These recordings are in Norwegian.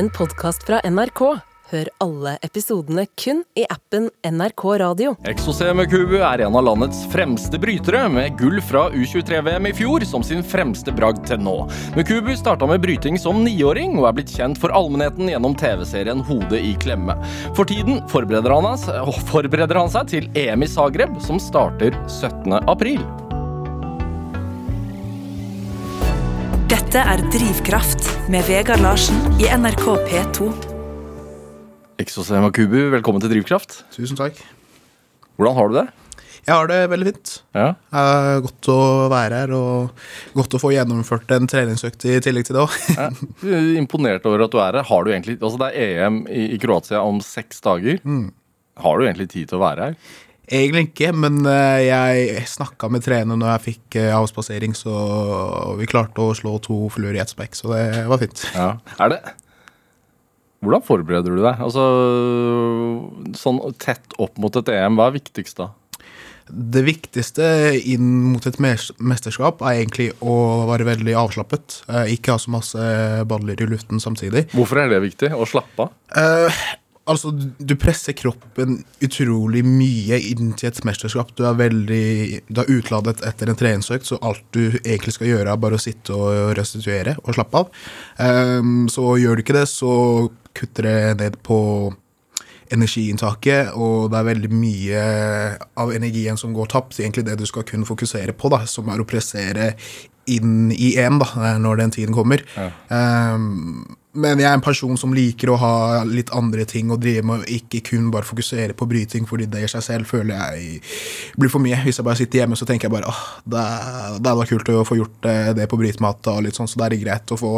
en podkast fra NRK. Hør alle episodene kun i appen NRK Radio. Exocé Kubu er en av landets fremste brytere, med gull fra U23-VM i fjor som sin fremste bragd til nå. Mukubu starta med bryting som niåring, og er blitt kjent for allmennheten gjennom TV-serien Hodet i klemme. For tiden forbereder han, forbereder han seg til EM i Zagreb, som starter 17. april. Dette er Drivkraft med Vegard Larsen i NRK P2. Exosema Kubu, velkommen til Drivkraft. Tusen takk. Hvordan har du det? Jeg har det veldig fint. Ja. Godt å være her, og godt å få gjennomført en treningsøkt i tillegg til det òg. Ja. Er Imponert over at du er her. Har du egentlig, altså Det er EM i, i Kroatia om seks dager. Har du egentlig tid til å være her? Egentlig ikke, men eh, jeg snakka med trener når jeg fikk eh, avspasering, så vi klarte å slå to fluer i ett spekk, så det var fint. Ja. Er det Hvordan forbereder du deg? Altså, sånn tett opp mot et EM, hva er viktigst da? Det viktigste inn mot et mesterskap er egentlig å være veldig avslappet. Eh, Ikke ha så masse baller i luften samtidig. Hvorfor er det viktig? Å slappe av? Eh, altså, du- presser kroppen utrolig mye inn til et mesterskap. Du er veldig Du er utladet etter en treningsøkt, så alt du egentlig skal gjøre, er bare å sitte og restituere og slappe av. Um, så gjør du ikke det, så kutter det ned på energiinntaket, og det er veldig mye av energien som går tapt. Egentlig det du skal kun fokusere på, da, som er å pressere inn i EM da, når den tiden kommer. Ehm, men jeg er en person som liker å ha litt andre ting å drive med, og ikke kun bare fokusere på bryting, fordi det i seg selv føler jeg blir for mye. Hvis jeg bare sitter hjemme, så tenker jeg bare åh, det, det er da kult å få gjort eh, det på brytematta, og litt sånn, så det er greit å få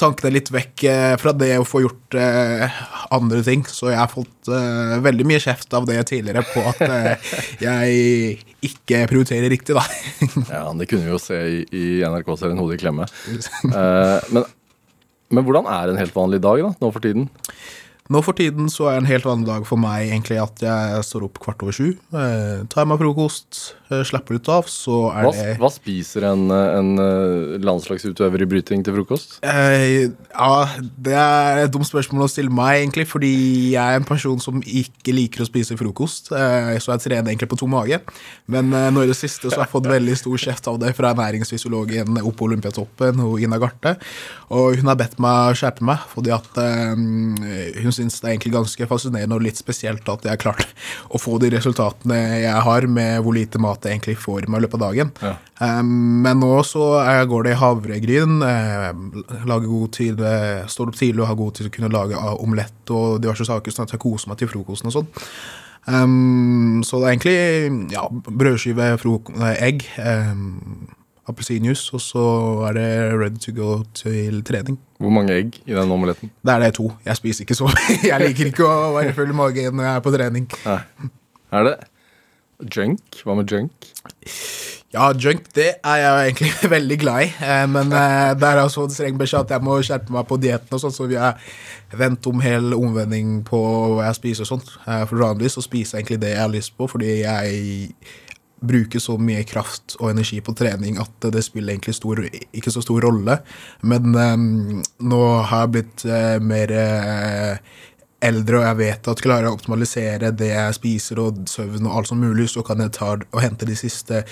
tankene litt vekk eh, fra det å få gjort eh, andre ting. Så jeg har fått eh, veldig mye kjeft av det tidligere på at eh, jeg ikke prioriterer riktig, da. Ja, Det kunne vi jo se i, i NRK-serien Hodet i klemme. Men, men hvordan er en helt vanlig dag da, nå for tiden? Nå for tiden så er en helt vanlig dag for meg egentlig at jeg står opp kvart over sju, eh, tar meg frokost, slapper litt av, så er Hva, det hva spiser en, en eh, landslagsutøver i bryting til frokost? Eh, ja, det er et dumt spørsmål å stille meg, egentlig, fordi jeg er en person som ikke liker å spise frokost. Eh, så jeg trener egentlig på tom mage. Men eh, nå i det siste så har jeg fått veldig stor kjeft av det fra ernæringsfysiologen oppe på Olympiatoppen, og Ina Garte. Og hun har bedt meg skjerpe meg, fordi at eh, hun syns det er egentlig ganske fascinerende og litt spesielt at jeg har klart å få de resultatene jeg har med hvor lite mat jeg egentlig får i meg i løpet av dagen. Ja. Um, men nå så eh, går det i havregryn. eh, lager god tid, eh, står opp tidlig og har god tid til å kunne lage omelett og diverse saker, sånn at jeg koser meg til frokosten og sånn. Um, så det er egentlig ja, brødskive, egg, um, appelsinjuice, og så er det ready to go til trening. Hvor mange egg i den omeletten? Det er det to. Jeg spiser ikke så Jeg liker ikke å være full i magen når jeg er på trening. Nei. Er det junk? Hva med junk? Ja, junk det er jeg egentlig veldig glad i. Eh, men eh, det er altså en streng beskjed at jeg må skjerpe meg på dietten, og sånn, så vi har vendt om hel omvending på hva jeg spiser. og sånt. Eh, For vanligvis så spiser jeg egentlig det jeg har lyst på, fordi jeg bruker så mye kraft og energi på trening at det spiller egentlig stor, ikke så stor rolle. Men eh, nå har jeg blitt mer eldre, og jeg vet at klarer jeg å optimalisere det jeg spiser og søvn og alt som mulig, så kan jeg ta og hente de siste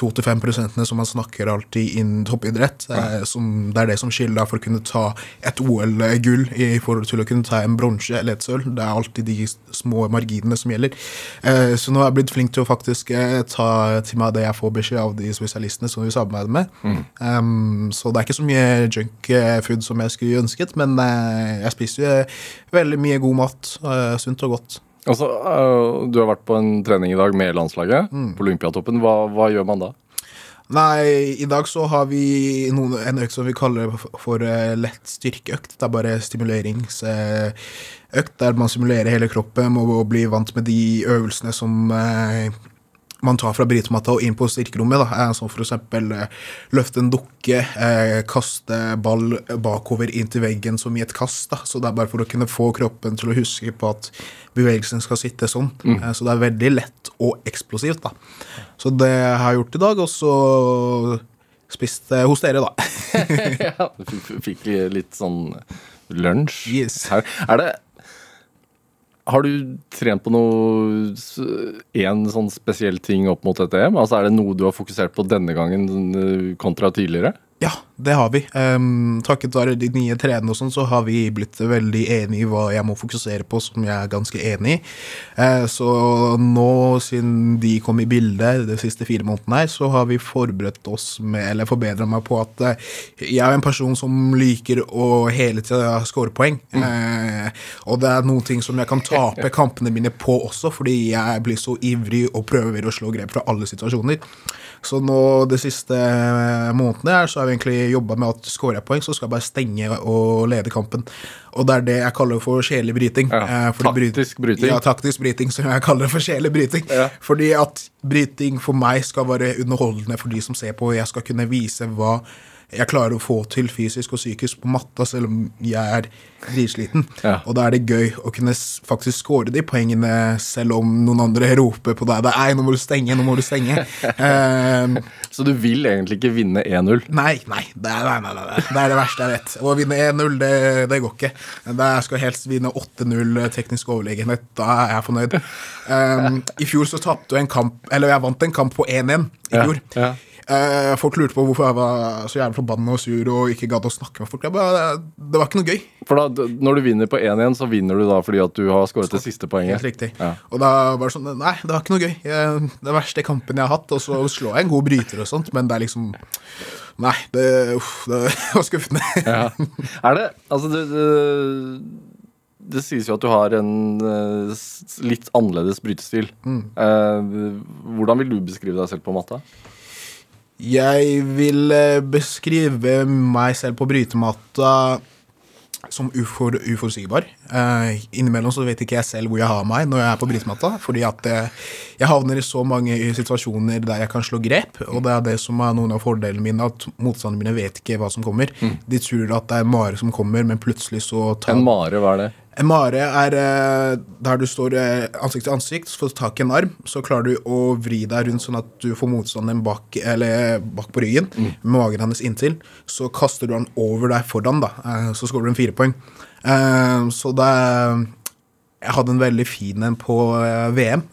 2-5 prosentene som man snakker alltid innen toppidrett. eh, Som, det er det som skiller for å kunne ta et OL-gull i forhold til å kunne ta en bronse eller et sølv. Det er alltid de små marginene som gjelder. Eh, Så nå har jeg blitt flink til å faktisk eh, ta til meg det jeg får beskjed av de spesialistene som vi samarbeider med. Um, så det er ikke så mye junk eh, food som jeg skulle ønsket, men jeg spiser jo veldig mye god mat. eh, sunt og godt. Altså, Du har vært på en trening i dag med landslaget på Olympiatoppen. Hva, hva gjør man da? Nei, i dag så har vi noen, en økt som vi kaller for, eh, lett styrkeøkt. Det er bare stimuleringsøkt der man simulerer hele kroppen og blir bli vant med de øvelsene som man tar fra brytematta og inn på styrkerommet. Da. Eh, Som eksempel eh, løfte en dukke, eh, kaste ball bakover inn til veggen som i et kast. Da. Så det er bare for å kunne få kroppen til å huske på at bevegelsen skal sitte sånn. Eh, Så det er veldig lett og eksplosivt. Da. Så det har jeg gjort i dag, og så spist eh, hos dere, da. ja, du fikk litt sånn lunsj. Yes. Er det Har du trent på noe én sånn spesiell ting opp mot dette EM? Altså Er det noe du har fokusert på denne gangen eh, kontra tidligere? Ja, det har vi. Um, takket være de nye trenerne og sånn, så har vi blitt veldig enige i hva jeg må fokusere på, som jeg er ganske enig i. Uh, så nå, siden de kom i bildet de siste fire månedene her, så har vi forberedt oss med, eller forbedra meg på at uh, jeg er en person som liker å hele tida score poeng. Eh, og det er noen ting som jeg kan tape kampene mine på også, fordi jeg blir så ivrig og prøver å slå grep fra alle situasjoner. Så nå de siste månedene her, så har vi egentlig jobba med at skårer jeg poeng, så skal jeg bare stenge og lede kampen. Og det er det jeg kaller for sjelelig bryting. Ja, Eh, taktisk bryting. Ja, taktisk bryting, som jeg kaller det for sjelelig bryting. Ja. Fordi at bryting for meg skal være underholdende for de som ser på, og jeg skal kunne vise hva jeg klarer å få til fysisk og psykisk på matta, selv om jeg er dritsliten. Ja. Og da er det gøy å kunne faktisk score de poengene, selv om noen andre roper på deg. Det er, 'Nå må du stenge, nå må du stenge'. um, Så du vil egentlig ikke vinne 1-0? Nei, nei det, er, nei, nei, nei, det er det verste jeg vet. Å vinne 1-0, det, det går ikke. Jeg skal helst vinne 8-0 teknisk overlegenhet. Da er jeg fornøyd. Um, I fjor så tapte jeg en kamp Eller jeg vant en kamp på 1-1 i Ja, ja. Eh, folk lurte på hvorfor jeg var så jævlig forbanna og sur og ikke gadd å snakke med folk. Bare, det var ikke noe gøy. For da, når du vinner på 1-1, så vinner du da fordi at du har skåret det siste poenget. Helt riktig. Ja. Og da var det sånn Nei, det var ikke noe gøy. Jeg, det verste kampen jeg har hatt. Og så slår jeg en god bryter og sånt, men det er liksom Nei, det, uff, det var skuffende. Ja. Er det Altså, det, det, det sies jo at du har en eh, litt annerledes brytestil. Mm. Eh, hvordan vil du beskrive deg selv på matta? Jeg vil eh, beskrive meg selv på brytematta som ufor, uforutsigbar. Eh, innimellom så vet ikke jeg selv hvor jeg har meg når jeg er på brytematta. Fordi at jeg, jeg havner i så mange situasjoner der jeg kan slå grep. Og det er det som er noen av fordelene mine, at motstanderne mine vet ikke hva som kommer. De tror at det er Mare som kommer, men plutselig så tar En mare, hva er det? En mare er eh, der du står eh, ansikt til ansikt, så får du tak i en arm, så klarer du å vri deg rundt sånn at du får motstanderen bak, bak på ryggen, med magen hennes inntil. Så kaster du han over deg foran, da. eh, Så skårer du en firepoeng. Så det jeg hadde en veldig fin en på VM,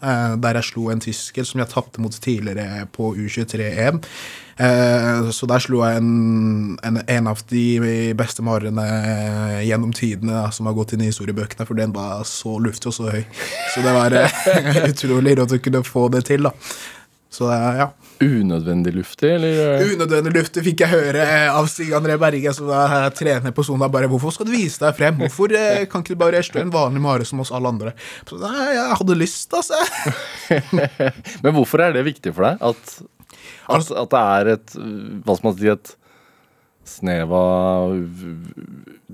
der jeg slo en tysker som jeg tapte mot tidligere på U23-EM. Eh, så der slo jeg en, en, en av de beste marene eh, gjennom tidene da, som har gått inn i historiebøkene, for den var så luftig og så høy. Så det var eh, utrolig rått å kunne få det til, da. Så ja. Unødvendig luftig, eller? Unødvendig luft fikk jeg høre av Stig André Berge, som er trener på Sona. Bare 'Hvorfor skal du vise deg frem? Hvorfor kan ikke du bare slå en vanlig mare som oss alle andre?' Så, Nei, jeg hadde lyst, altså. Men hvorfor er det viktig for deg? At, Altså- at det er et Hva skal man si et snev av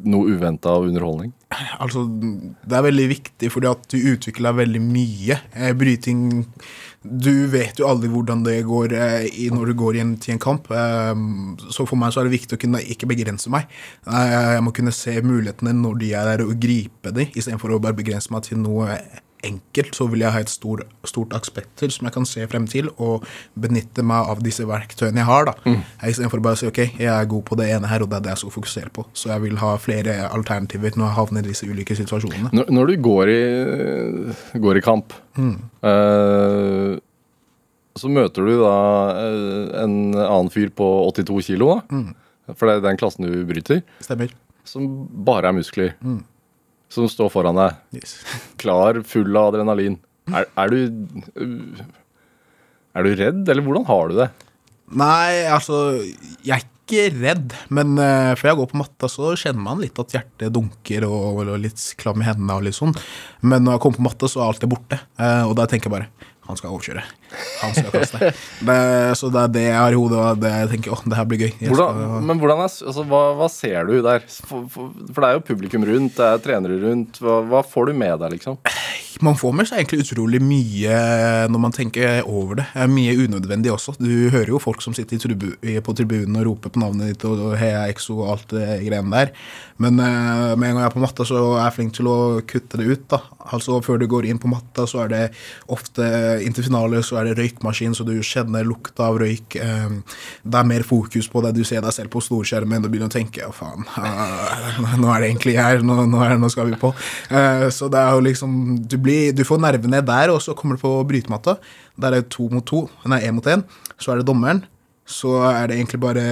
noe uventa underholdning? Altså, det er veldig viktig fordi at du utvikler veldig mye. Eh, bryting Du vet jo aldri hvordan det går eh, når du går inn til en kamp. Eh, så for meg så er det viktig å kunne ikke begrense meg. Eh, jeg må kunne se mulighetene når de er der, og gripe dem, istedenfor å bare begrense meg til noe enkelt. Så vil jeg ha et stor, stort aspekter som jeg kan se frem til, og benytte meg av disse verktøyene jeg har. da. Mm. Istedenfor å bare si ok, jeg er god på det ene her, og det er det jeg skal fokusere på. Så jeg vil ha flere alternativer når jeg havner i disse ulike situasjonene. Når, når du går i, går i kamp, eh, så møter du da eh, en annen fyr på 82 kilo, da. For det er den klassen du bryter, Stemmer. som bare er muskler. Som står foran deg, Yes. klar, full av adrenalin. Er, er du Er du redd, eller hvordan har du det? Nei, altså Jeg er ikke redd, men uh, før jeg går på matta, så kjenner man litt at hjertet dunker og, og litt klam i hendene og litt sånn. Men når jeg kommer på matta, så er alt det borte. Uh, og da tenker jeg bare han skal overkjøre. Han skal kaste. det, så det er det jeg har i hodet, og det jeg tenker åh, det her blir gøy. Hvordan, skal- men hvordan er, altså, hva, hva ser du der? For, for, for det er jo publikum rundt, det er trenere rundt. Hva, hva får du med deg, liksom? Man får med seg egentlig utrolig mye når man tenker over det. Det er mye unødvendig også. Du hører jo folk som sitter tribu på tribunen og roper på navnet ditt og heia Exo og alt det greiene der. Men uh, med en gang jeg er på matta, så er jeg flink til å kutte det ut. da. Altså Før du går inn på matta, så er det ofte inntil finale så er det røykmaskin, så du kjenner lukta av røyk. Um, det er mer fokus på det. Du ser deg selv på storskjermen og begynner å tenke ja, faen, nå er det egentlig her, nå, nå, er, nå skal vi på. Uh, så det er jo liksom du, blir, du får nervene der, og så kommer du på brytematta. Der er det to mot to, nei, én mot én. Så er det dommeren så er det egentlig bare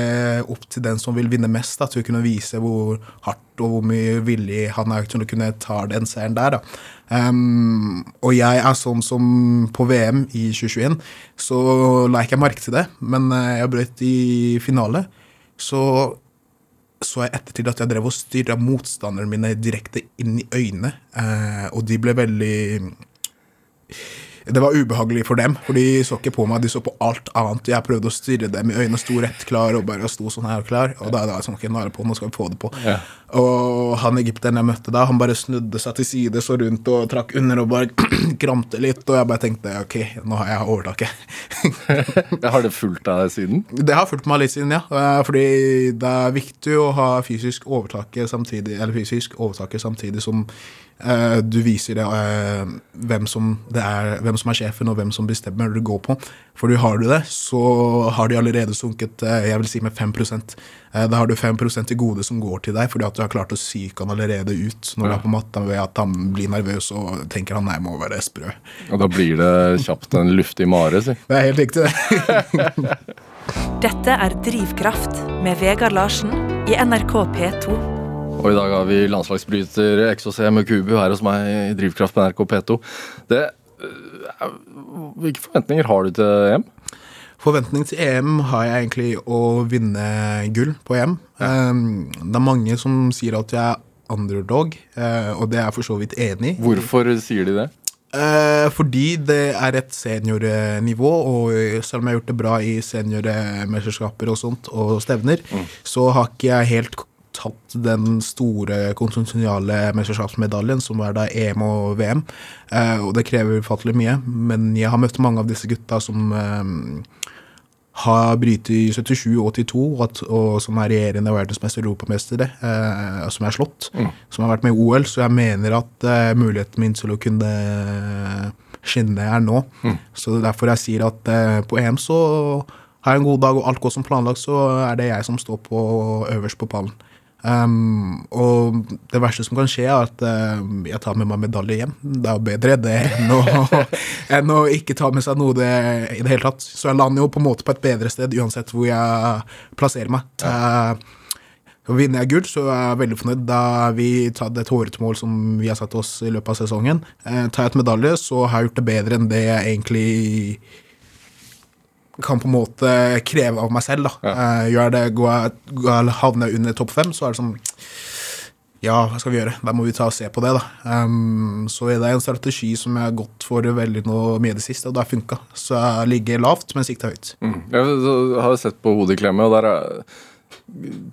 opp til den som vil vinne mest, da, til å kunne vise hvor hardt og hvor mye villig han er til å kunne ta den seieren der. Da. Um, og jeg er sånn som på VM i 2021, så la jeg ikke merke til det, men uh, jeg brøt i finale. Så så jeg ettertid at jeg drev og styrra motstanderne mine direkte inn i øynene, uh, og de ble veldig det var ubehagelig for dem, for de så ikke på meg, de så på alt annet. Jeg prøvde å styre dem i øynene, sto rett klar og bare sto sånn her klar. Og da er det sånn, ok, nå er det på, nå skal vi få det på. Ja. Og han egypteren jeg møtte da, han bare snudde seg til side, så rundt og trakk under og bare kramte litt. Og jeg bare tenkte ok, nå har jeg overtaket. har det fulgt deg siden? Det har fulgt meg litt siden, ja. Fordi det er viktig å ha fysisk overtaket samtidig, eller fysisk overtaket samtidig som Uh, du viser det, uh, hvem, som det er, hvem som er sjefen, og hvem som bestemmer når du går på. For du har du det, så har de allerede sunket uh, jeg vil si med 5% Da har du 5% til gode som går til deg, fordi at du har klart å psyke han allerede ut når ja. du er på matta ved at han blir nervøs og tenker han nei, må være sprø. Og da blir det kjapt en luftig mare, si. Det er helt riktig, det. Dette er Drivkraft med Vegard Larsen i NRK P2. Og i dag har vi landslagsbryter XOC Kubu her hos meg i Drivkraft på NRK P2. Det, øh, hvilke forventninger har du til EM? Forventning til EM har jeg egentlig å vinne gull på EM. Um, det er mange som sier at jeg er underdog, uh, og det er jeg for så vidt enig i. Hvorfor sier de det? Uh, fordi det er et seniornivå, og selv om jeg har gjort det bra i seniormesterskaper og sånt, og stevner, mm. så har ikke jeg helt tatt den store konstitusjonale mesterskapsmedaljen, som er da EM og VM. Eh, og det krever ufattelig mye. Men jeg har møtt mange av disse gutta som eh, har brytet i 77 og 82, og, og som er regjerende verdensmester og europamestere, eh, som er slått. Mm. Som har vært med i OL. Så jeg mener at eh, muligheten min til å kunne skinne er nå. Mm. Så derfor jeg sier at eh, på EM så har jeg en god dag, og alt går som planlagt, så er det jeg som står på øverst på pallen. Um, og det verste som kan skje, er at uh, jeg tar med meg medalje hjem. Det er jo bedre det enn å, enn å ikke ta med seg noe det, i det hele tatt. Så jeg lander jo på en måte på et bedre sted uansett hvor jeg plasserer meg. Ja. Uh, Vinner jeg gull, så er jeg veldig fornøyd. Da vi tatt et hårete mål som vi har satt oss i løpet av sesongen. Uh, tar jeg et medalje, så har jeg gjort det bedre enn det jeg egentlig kan på en måte kreve av meg selv. da. Ja. Uh, gjør det, går, går, Havner jeg under topp fem, så er det sånn Ja, hva skal vi gjøre? Da må vi ta og se på det, da. Um, så er det en strategi som jeg har gått for veldig nå mye i det siste, og det har funka. Så jeg ligger lavt, men sikter høyt. Mm. Jeg har sett på hodet i klemme, og der er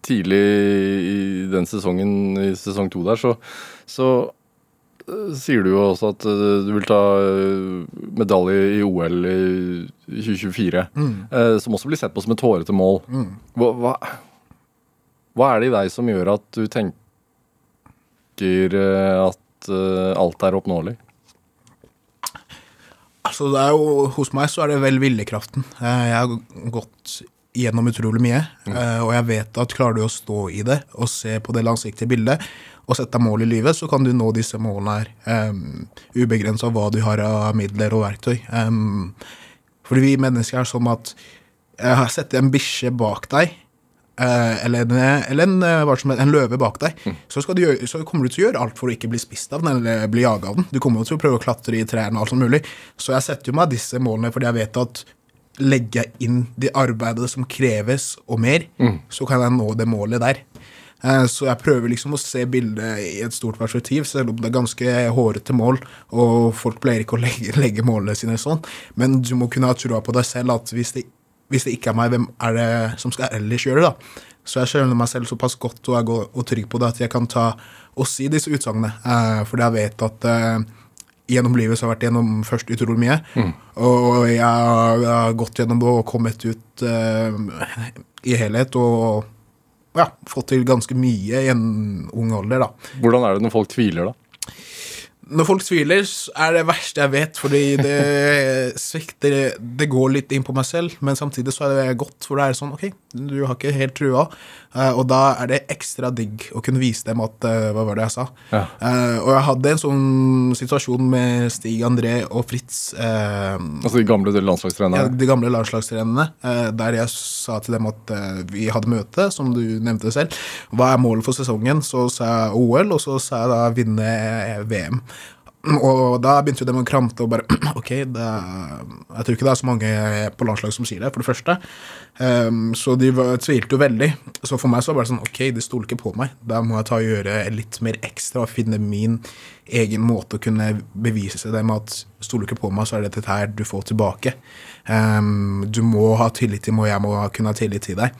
tidlig i den sesongen, i sesong to der, så, så sier du jo også at eh, du vil ta eh, medalje i OL i 2024. Mm. Eh, som også blir sett på som et hårete mål. Mm. Hva, hva, hva, er det i deg som gjør at du tenker at alt er oppnåelig? Altså, det er jo, Hos meg så er det vel viljekraften. Jeg har gått gjennom utrolig mye, mm. og jeg vet at klarer du å stå i det og se på det langsiktige bildet, og sette deg mål i livet, så kan du nå disse målene her. Um, Ubegrensa hva du har av midler og verktøy. Um, fordi vi mennesker er sånn at jeg har sett en bikkje bak deg, uh, eller, en, eller en, helst, en, løve bak deg, mm. så, du, så, kommer du til å gjøre alt for å ikke bli spist av den eller bli jaga av den. Du kommer til å prøve å klatre i trærne og alt som mulig. Så jeg setter jo meg disse målene fordi jeg vet at legger jeg inn det arbeidet som kreves, og mer, mm. så kan jeg nå det målet der. Eh, så jeg prøver liksom å se bildet i et stort perspektiv, selv om det er ganske hårete mål, og folk pleier ikke å legge, legge målene sine sånn. Men du må kunne ha trua på deg selv at hvis det, hvis det, ikke er meg, hvem er det som skal ellers gjøre det? da? Så jeg skjønner meg selv såpass godt og er og trygg på det at jeg kan ta og si disse utsagnene. Eh, fordi jeg vet at eh, gjennom livet så har jeg vært gjennom først utrolig mye. Og jeg har, jeg har gått gjennom det og kommet ut eh, i helhet og ja, fått til ganske mye i en ung alder, da. Hvordan er det når folk tviler, da? Når folk tviler, så er det verste jeg vet, fordi det svikter Det går litt inn på meg selv, men samtidig så er det godt, for det er sånn OK, du har ikke helt trua, eh, og da er det ekstra digg å kunne vise dem at eh, Hva var det jeg sa? Ja. Eh, og jeg hadde en sånn situasjon med Stig André og Fritz, Altså de gamle ja, de gamle landslagstrenerne, der jeg sa til dem at vi hadde møte, som du nevnte selv. Hva er målet for sesongen? Så sa jeg OL, og så sa jeg da vinne VM. Og da begynte jo de å krante og bare OK, det jeg tror ikke det er så mange på landslaget som sier det, for det første. Um, så de var, tvilte jo veldig. Så for meg så var det sånn OK, de stoler ikke på meg. Da må jeg ta og gjøre litt mer ekstra og finne min egen måte å kunne bevise dem at stoler ikke på meg, så er det dette her du får tilbake. Um, du må ha tillit til meg, og jeg må kunne ha tillit til deg.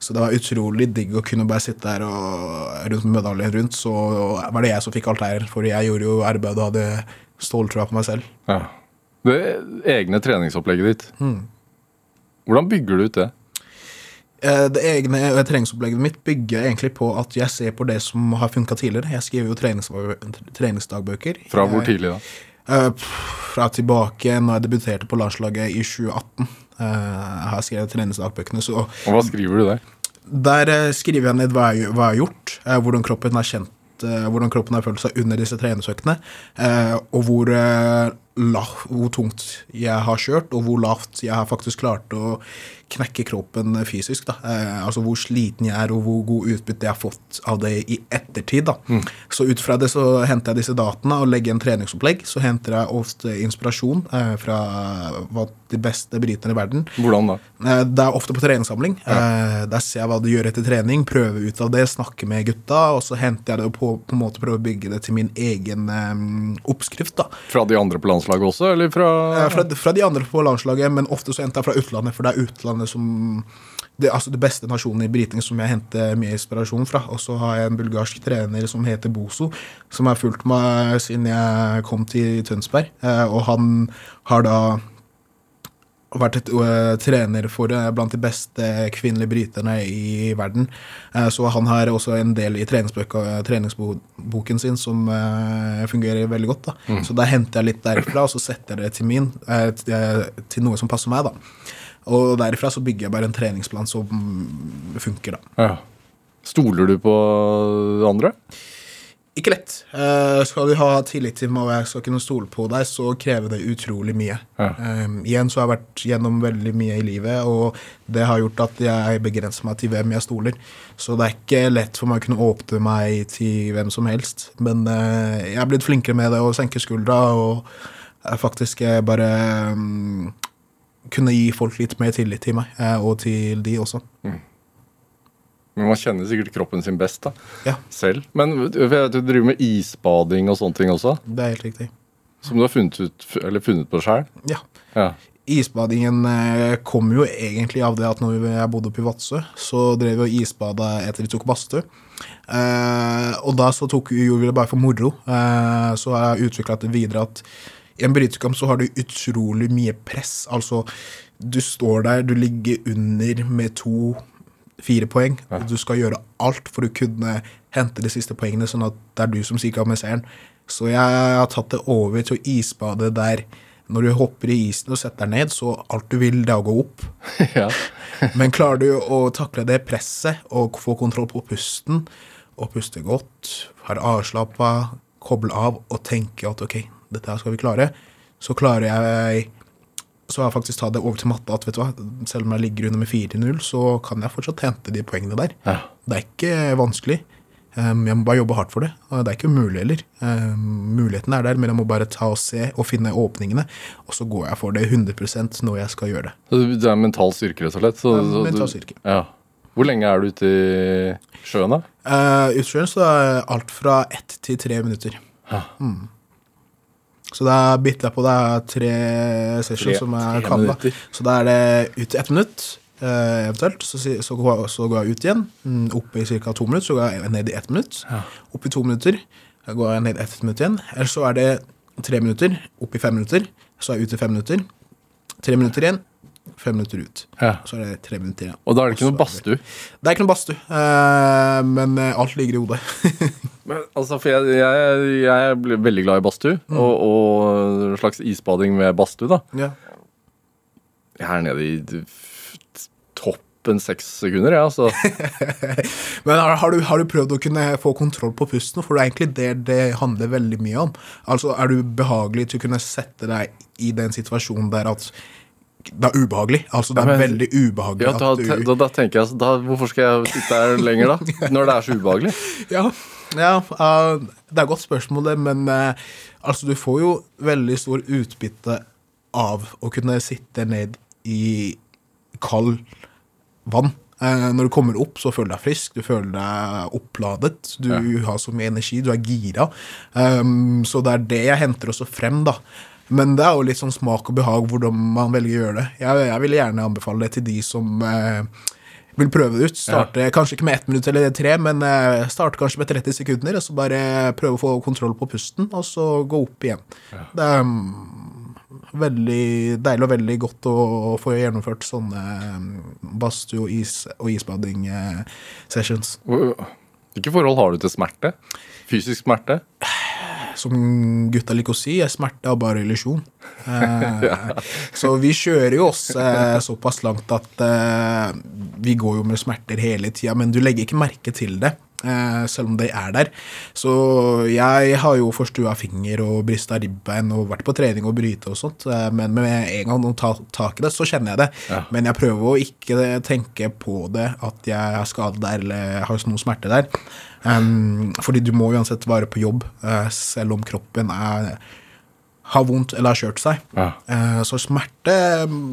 Så det var utrolig digg å kunne bare sitte der og rundt med medaljen rundt. Så var det jeg som fikk alt her, for jeg gjorde jo arbeid og hadde ståltroa på meg selv. Ja. Det egne treningsopplegget ditt, hvordan bygger du ut det? Eh, Det egne eh, treningsopplegget mitt bygger egentlig på at jeg ser på det som har funka tidligere. Jeg skriver jo treningsdagbøker. Fra hvor tidlig da? Fra tilbake når jeg debuterte på landslaget i 2018. Eh, Jeg har skrevet treningsdagbøkene, så Og hva skriver du der? Der eh, skriver jeg ned hva jeg, hva jeg har gjort, eh, hvordan kroppen har kjent eh, hvordan kroppen har følt seg under disse treningsøktene, eh, og hvor, eh, hvor tungt jeg har kjørt, og hvor lavt jeg har faktisk klart å knekke kroppen fysisk. Da. Eh, altså hvor sliten jeg er, og hvor god utbytte jeg har fått av det i ettertid. Da. Så ut fra det så henter jeg disse dataene og legger en treningsopplegg. Så henter jeg ofte inspirasjon eh, fra hva de beste bryterne i verden. Hvordan da? Eh, Det er ofte på treningssamling. Eh, Der ser jeg hva de gjør etter trening, prøver ut av det, snakker med gutta, og så henter jeg det og på, på en måte prøver å bygge det til min egen eh, oppskrift. da. Fra de andre på landslaget også, eller fra Eh, Fra, fra de andre på landslaget, men ofte så henter jeg fra utlandet, for det er utlandet som det, altså det beste nasjonen i bryting som jeg henter mye inspirasjon fra. Og så har jeg en bulgarsk trener som heter Boso, som har fulgt meg siden jeg kom til Tønsberg. Eh, og han har da vært et, uh, trener for uh, blant de beste kvinnelige bryterne i verden. Uh, så han har også en del i treningsboken sin som fungerer veldig godt. da. Så da henter jeg litt derfra, og så setter jeg det til min, til, noe som passer meg. da. Og derifra så bygger jeg bare en treningsplan som mm, funker, da. ja. Stoler du på andre? Ikke lett. Uh, skal du ha tillit til meg og jeg skal kunne stole på deg, så krever det utrolig mye. Ja. Um, igjen så har jeg vært gjennom veldig mye i livet, og det har gjort at jeg begrenser meg til hvem jeg stoler. Så det er ikke lett for meg å kunne åpne meg til hvem som helst. Men uh, jeg er blitt flinkere med det å senke skuldra og faktisk bare um, kunne gi folk litt mer tillit til meg, og til de også. Men Man kjenner sikkert kroppen sin best da, Ja, selv. Men du driver med isbading og sånne ting også, det er helt riktig. som du har funnet, ut, eller funnet på sjøl. Ja. Ja. Isbadingen eh, kom jo egentlig av det at når jeg bodde oppe i Vadsø, så drev vi og isbada etter vi tok badstue. Eh, og da så tok, gjorde vi det bare for moro. Eh, så har jeg utvikla det videre at i en brytekamp så har du utrolig mye press. Altså, du står der, du ligger under med to fire poeng. Ja. Du skal gjøre alt for å kunne hente de siste poengene, sånn at det er du som stikker av med seieren. Så jeg har tatt det over til å isbade der når du hopper i isen og setter deg ned, så alt du vil, det er å gå opp. ja. Men klarer du å takle det presset og få kontroll på pusten, og puste godt, være avslappa, koble av og tenke at ok, dette her skal vi klare, så klarer jeg så har jeg faktisk tatt det over til matte at vet du hva, selv om jeg ligger under med 4-0, så kan jeg fortsatt hente de poengene der. Ja. Det er ikke vanskelig. Um, jeg må bare jobbe hardt for det. Og det er ikke umulig heller. Um, muligheten er der, men jeg må bare ta og se og finne åpningene. Og så går jeg for det 100% når jeg skal gjøre det. Så Det er mental styrke, rett og slett? Så, Ja, mental styrke. Ja. Hvor lenge er du ute i sjøen, da? Uh, Utsjøen så er alt fra ett til tre minutter. Ja. Mm. Så da bytter jeg på det er tre sessions Tre- som kan. da. Så da er det ut i ett minutt, eh, eventuelt. Så, så, går, så går jeg ut igjen. Mm, opp i ca. to minutter, så går jeg ned i ett minutt. Opp i to minutter, jeg går jeg ned i ett minutt igjen. Eller så er det tre minutter, opp i fem minutter, så er jeg ute i fem minutter. Tre minutter igjen, fem minutter ut. Ja. Så er det tre minutter igjen. Og da er det ikke noe badstue. Det er ikke noe badstue, eh, men eh, alt ligger i hodet. Men, altså, jeg, jeg, jeg blir veldig glad i badstue, og, og en slags isbading med badstue, da. ja. Jeg er nede i toppen seks sekunder, jeg, altså. Men har, har, du, har du prøvd å kunne få kontroll på pusten? For det er egentlig det det handler veldig mye om. Altså, Er du behagelig til å kunne sette deg i den situasjonen der at det er ubehagelig? Altså, det er Ja, men- veldig ubehagelig Ja, da, du da, da tenker jeg altså, da, Hvorfor skal jeg sitte her lenger, da? Når det er så ubehagelig? Ja, ja uh, det er et godt spørsmål, det, men uh, altså, du får jo veldig stor utbytte av å kunne sitte ned i kald vann. Uh, når du kommer opp, så føler du deg frisk, du føler deg oppladet, du har så mye energi, du er gira. Um, så det er det jeg henter også frem, da. Men det er jo litt sånn smak og behag hvordan man velger å gjøre det. Jeg, jeg vil gjerne anbefale det til de som eh, vil prøve det ut. Starte kanskje ikke med ett minutt eller tre, men eh, starte kanskje med 30 sekunder. Og så bare prøve å få kontroll på pusten, og så gå opp igjen. Det er mm, veldig deilig og veldig godt å få gjennomført sånne mm, badstue- og, is, og isbading-sessions. Hvilke forhold har du til smerte? Fysisk smerte? Som gutta liker å si, er smerte er bare illusjon. Eh, Så vi kjører jo oss eh, såpass langt at eh, vi går jo med smerter hele tida, men du legger ikke merke til det. Eh, selv om de er der. Så jeg har jo forstua finger og brista ribbein og vært på trening og bryte og sånt, eh, men med en gang noen tar tak i det, så kjenner jeg det. Ja. Men jeg prøver å ikke tenke på det, at jeg er skadet der eller har noe smerte der. Um, fordi du må uansett være på jobb, eh, selv om kroppen er, har vondt eller har kjørt seg. Ja. Eh, så smerte mm,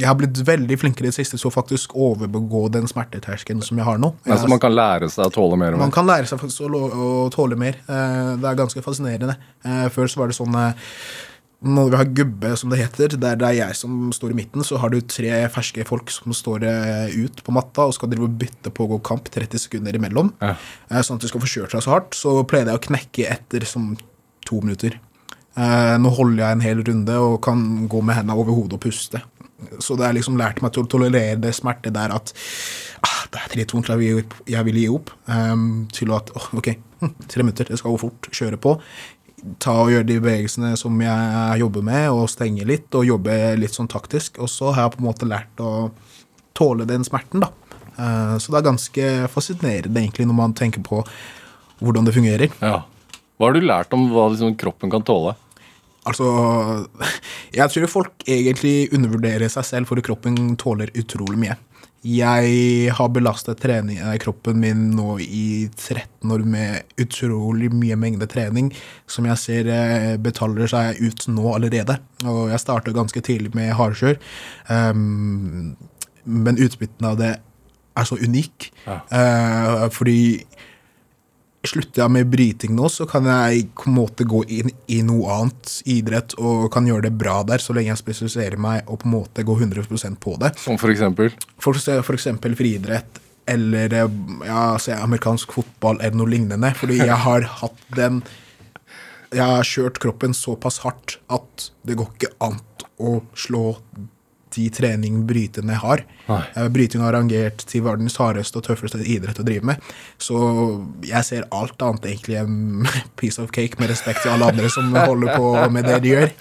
Jeg har blitt veldig flinkere i det siste til å faktisk overbegå den smerteterskelen som jeg har nå. Altså, man kan lære seg å tåle mer Man kan lære seg faktisk å, tåle mer. Eh, det er ganske fascinerende. Eh, før så var det sånn Når vi har gubbe, som det heter, der det er jeg som står i midten, så har du tre ferske folk som står ut på matta og skal drive og bytte på å gå kamp 30 sekunder imellom. Ja. Sånn at de skal få kjørt seg så hardt. Så pleide jeg å knekke etter som to minutter. Eh, nå holder jeg en hel runde og kan gå med hendene over hodet og puste. Så det har liksom lært meg til å tolerere det smerte der at ah, det er litt vondt, jeg vil gi opp. Um, til at oh, ok, hm, tre minutter, det skal gå fort, kjøre på. Ta og gjøre de bevegelsene som jeg jobber med, og stenge litt, og jobbe litt sånn taktisk. Og så har jeg på en måte lært å tåle den smerten, da. Uh, så det er ganske fascinerende egentlig når man tenker på hvordan det fungerer. Ja. Hva har du lært om hva liksom, kroppen kan tåle? Altså, jeg tror folk egentlig undervurderer seg selv, for kroppen tåler utrolig mye. Jeg har belastet trening, i kroppen min nå i 13 år med utrolig mye mengde trening, som jeg ser eh, betaler seg ut nå allerede. Og jeg startet ganske tidlig med hardkjør, um, men utbyttene av det er så unik. Ja. Uh, fordi slutter jeg med bryting nå, så kan jeg på en måte gå inn i noe annet idrett og kan gjøre det bra der, så lenge jeg spesialiserer meg og på en måte går 100% på det. Som for eksempel? For, for eksempel friidrett eller eh, ja, amerikansk fotball eller noe lignende. Fordi jeg har hatt den Jeg har kjørt kroppen såpass hardt at det går ikke an å slå de trening brytene har. Nei. Eh, Bryting har rangert til verdens hardeste og tøffeste idrett å drive med. Så jeg ser alt annet egentlig en piece of cake, med respekt til alle andre som holder på med det de gjør.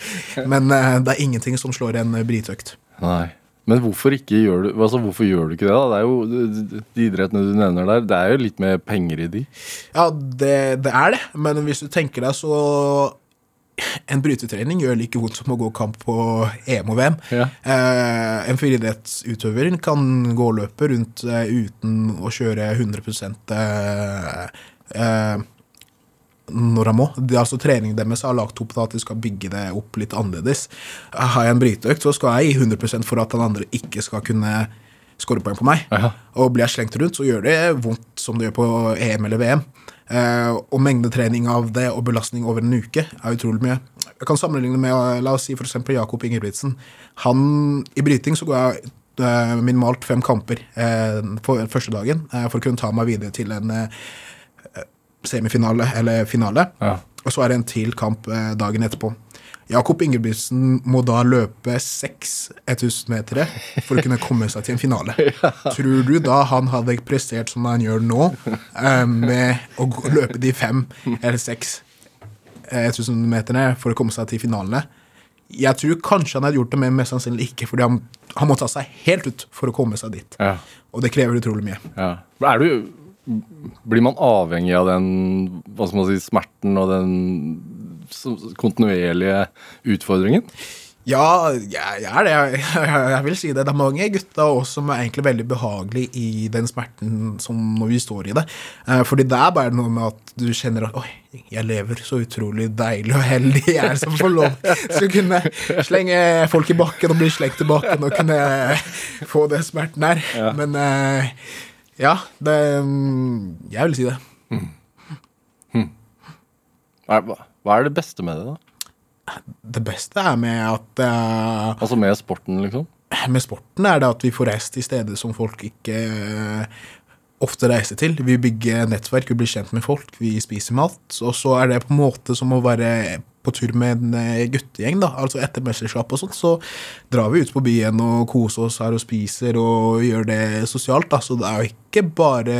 Men eh, det er ingenting som slår en brytøkt. bryteøkt. Nei. Men hvorfor gjør du altså hvorfor gjør du ikke det? da? Det er jo De idrettene du nevner der, det er jo litt mer penger i de. Ja, det, det er det, men hvis du tenker deg så En brytetrening gjør like vondt som å gå kamp på EM og VM. Ja. Eh, en friidrettsutøver kan gå og løpe rundt eh, uten å kjøre 100 eh, eh, når han må. Det, er altså Treningen deres har lagt opp til at de skal bygge det opp litt annerledes. Har jeg en bryteøkt, så skal jeg gi 100 for at den andre ikke skal kunne skåre poeng på meg. Aha. Og blir jeg slengt rundt, så gjør det vondt som det gjør på EM eller VM. Eh, og mengdetrening av det og belastning over en uke er utrolig mye. Jeg kan sammenligne med la oss si for eksempel Jakob Ingebrigtsen. Han, I bryting så går jeg eh, minimalt fem kamper eh, på første dagen eh, for å kunne ta meg videre til en eh, semifinale eller finale. Ja. og så er det en til kamp eh, dagen etterpå. Jakob Ingebrigtsen må da løpe seks 1000-metere for å kunne komme seg til en finale. Tror du da han hadde prestert som han gjør nå, eh, med å løpe de fem eller seks 1000-meterne for å komme seg til finalene? Jeg tror kanskje han hadde gjort det, men mest sannsynlig ikke, fordi han, han må ta seg helt ut for å komme seg dit. Ja. Og det krever utrolig mye. Ja. Er du Blir man avhengig av den hva skal man si, smerten og den kontinuerlige utfordringen? Ja, jeg, er det. Jeg, vil si det. Det er mange gutter også som er egentlig veldig behagelig i den smerten som når vi står i det. Eh, fordi det er bare noe med at du kjenner at Oi, jeg lever så utrolig deilig og heldig jeg er som får lov til å kunne slenge folk i bakken og bli slengt i bakken og kunne få den smerten her. Men eh, ja, det mm, Jeg vil si det. Hva er, hva er det beste med det, da? Det beste er med at uh, Altså med sporten, liksom? med sporten er det at vi får reist til steder som folk ikke uh, ofte reiser til. Vi bygger nettverk, vi blir kjent med folk, vi spiser mat. Og så er det på en måte som å være på tur med en eh, guttegjeng. da, altså Etter mesterskap og sånt, så drar vi ut på byen og koser oss her og spiser og gjør det sosialt. da, Så det er jo ikke bare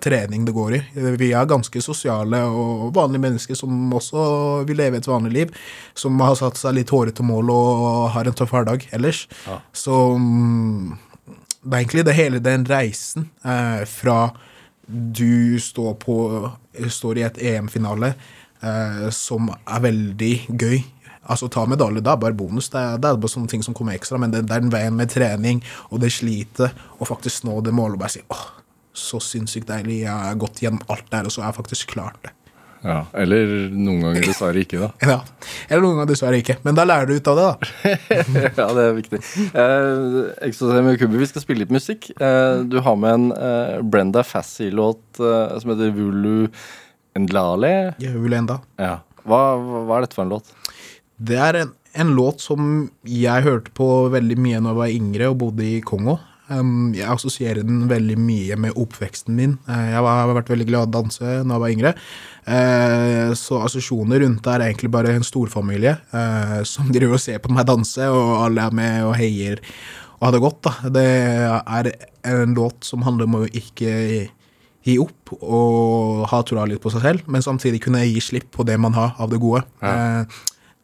trening det går i. Vi er ganske sosiale og vanlige mennesker som også vil leve et vanlig liv. Som har satt seg litt hårete mål og har en tøff hverdag ellers. Så mm, det er egentlig det hele den reisen eh, fra du står, på, står i et EM-finale eh, som er veldig gøy. Altså Ta medalje, det er bare bonus. Det er, det er bare sånne ting som kommer ekstra. Men det, det er den veien med trening og det slitet og faktisk nå det målet og bare si åh, så sinnssykt deilig. Jeg har gått gjennom alt der, og så har jeg faktisk klart det. Ja. Eller noen ganger dessverre ikke, da. Ja. Eller noen ganger dessverre ikke. Men da lærer du ut av det, da. ja, det er viktig. Eh, Exosem og Kubi, vi skal spille litt musikk. Eh, du har med en eh, Brenda Fassi-låt eh, som heter Vulu Endlale. Ja, Vulu enda. Ja. Hva, hva er dette for en låt? Det er en, en låt som jeg hørte på veldig mye når jeg var yngre og bodde i Kongo. Jeg assosierer den veldig mye med oppveksten min. Eh, jeg har vært veldig glad i å danse når jeg var yngre. Eh, så assosiasjoner rundt det er egentlig bare en storfamilie eh, som driver og ser på meg danse, og alle er med og heier og har det godt. da. Det er en låt som handler om å ikke gi opp og ha troa litt på seg selv, men samtidig kunne gi slipp på det man har av det gode. Ja.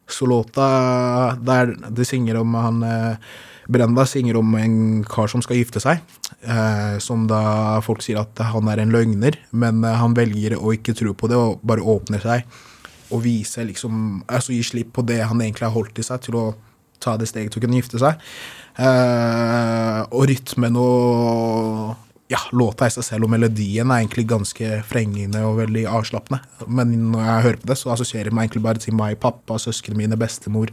så låta der det synger om han eh, Brenda synger om en kar som skal gifte seg. Eh, som da folk sier at han er en løgner, men eh, han velger å ikke tro på det og bare åpner seg og viser liksom Altså gi slipp på det han egentlig har holdt i seg, til å ta det steget til å kunne gifte seg. Eh, og rytmen og ja, låta i seg selv og melodien er egentlig ganske frengende og veldig avslappende. Men når jeg hører på det, så assosierer jeg meg egentlig bare til meg, pappa, søsknene mine, bestemor,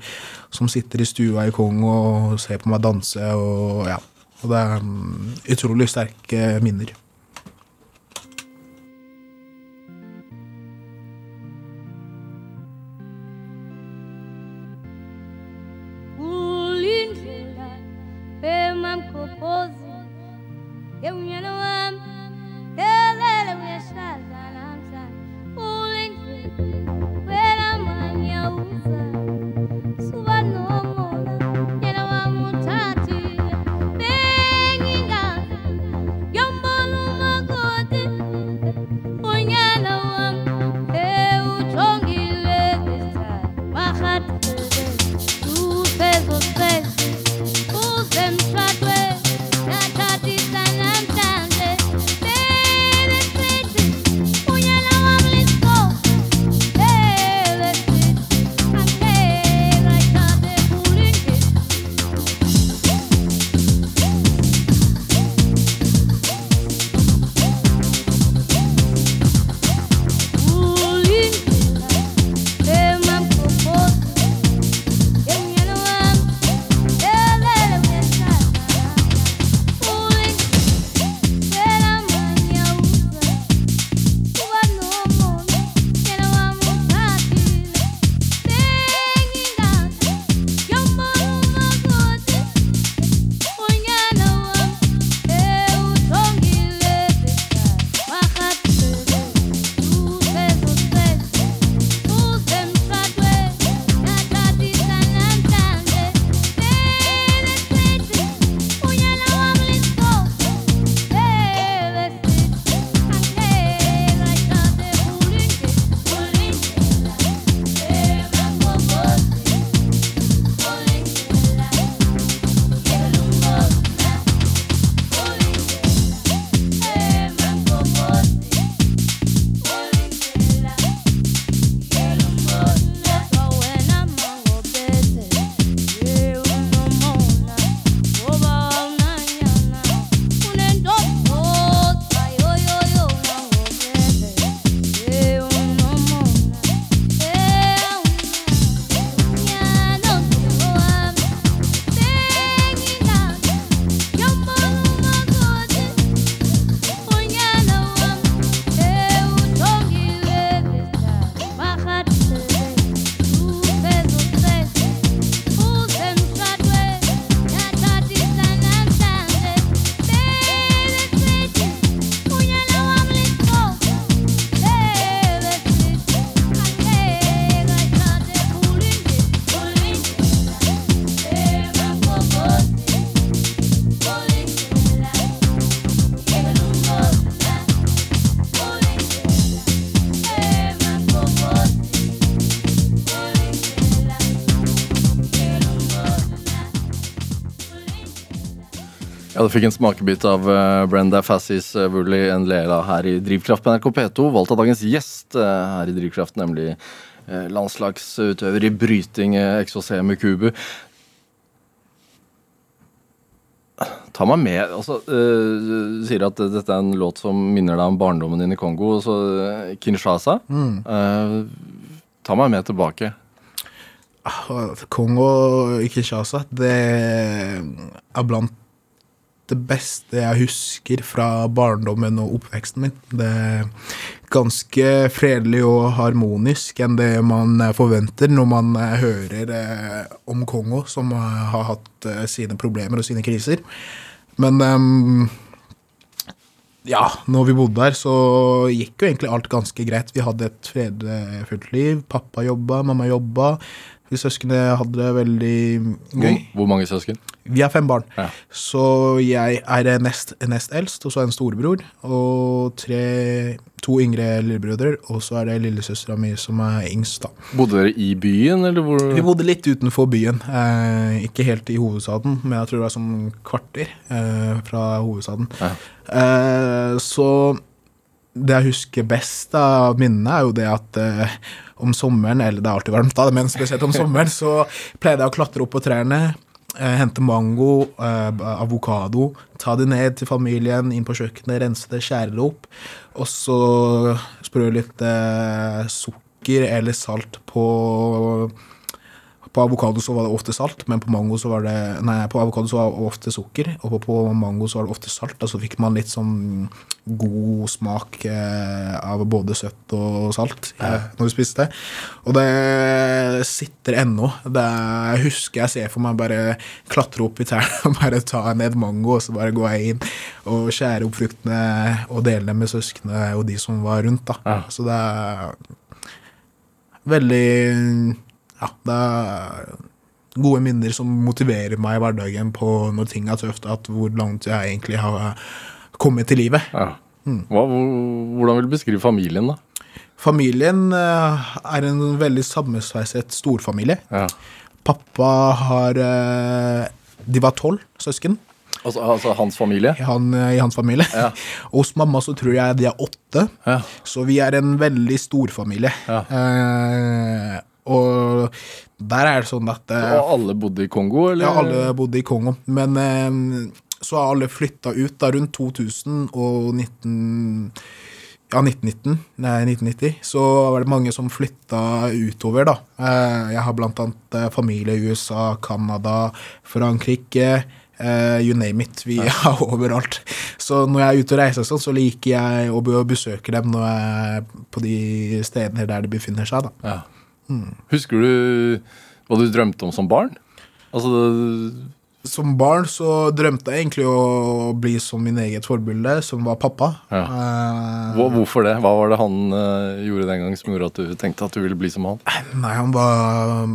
som sitter i stua i Kongo og ser på meg danse, og ja. Og det er mm, utrolig sterke minner. Ja, Du fikk en smakebit av eh, Brenda Fassis uh, Woolley en Lela her i Drivkraft på NRK P2. Valgt av dagens gjest eh, her i Drivkraft, nemlig eh, landslagsutøver i bryting, Exocé Mukubu. Ta meg med altså, eh, Du sier at dette er en låt som minner deg om barndommen din i Kongo. Så eh, Kinshasa. Eh, ta meg med tilbake. Kongo i Kinshasa, det er blant det beste jeg husker fra barndommen og oppveksten min. Det er ganske fredelig og harmonisk enn det man forventer når man hører eh, om Kongo, som har hatt eh, sine problemer og sine kriser. Men ehm, ja, når vi bodde der, så gikk jo egentlig alt ganske greit. Vi hadde et fredfullt liv. Pappa jobba, mamma jobba. Vi søsknene hadde det veldig gøy. hvor mange søsken? Vi er fem barn. Ja. Så jeg er nest, nest eldst, og så er en storebror. Og tre, to yngre lillebrødre, og så er det lillesøstera mi som er yngst, da. Bodde dere i byen, eller hvor? Vi bodde litt utenfor byen. Eh, ikke helt i hovedstaden, men jeg tror det var sånn kvarter eh, fra hovedstaden. Ja. Eh, så det jeg husker best av minnene, er jo det at eh, om sommeren, eller det er alltid varmt da, men spesielt om sommeren, så pleide jeg å klatre opp på trærne, eh, hente mango, eh, avokado, ta det ned til familien, inn på kjøkkenet, rense det, skjære det opp, og så sprø litt eh, sukker eller salt på på avokado så var det ofte salt, men på mango så var det Nei, på avokado så var det ofte sukker, og på, mango så var det ofte salt. Og så fikk man litt sånn god smak eh, av både søtt og salt ja. når du spiste. Og det sitter ennå. Det husker jeg ser for meg bare klatre opp i trærne og bare ta ned mango, og så bare går jeg inn og skjære opp fruktene og dele dem med søsknene og de som var rundt. da. Ja. Så det er veldig Ja, det er gode minner som motiverer meg i hverdagen på når ting er tøft, at hvor langt jeg egentlig har kommet i livet. Ja. Hva, hvordan vil du beskrive familien, da? Familien eh, er en veldig sammensveiset storfamilie. Ja. Pappa har eh, De var tolv søsken Altså, altså hans familie? han, i hans familie. Ja. Hos mamma så tror jeg de er åtte. Ja. Så vi er en veldig storfamilie. Ja. Eh, og der er det sånn at eh, Og alle bodde i Kongo, eller? Ja, alle bodde i Kongo. Men eh, så har alle flytta ut da rundt 2000 og 19... Ja, 1919. Nei, 1990. Så var det mange som flytta utover, da. Eh, jeg har blant annet familie i USA, Canada, Frankrike. Uh, you name it. Vi er overalt. Så når jeg er ute og reiser, sånn, så liker jeg å besøke dem når jeg er på de stedene der de befinner seg. da. Ja. Husker du hva du drømte om som barn? Altså, Som barn så drømte jeg egentlig å bli som min eget forbilde, som var pappa. Ja. Eh, hvorfor det? Hva var det han eh, gjorde den gang som gjorde at du tenkte at du ville bli som han? Nei, han var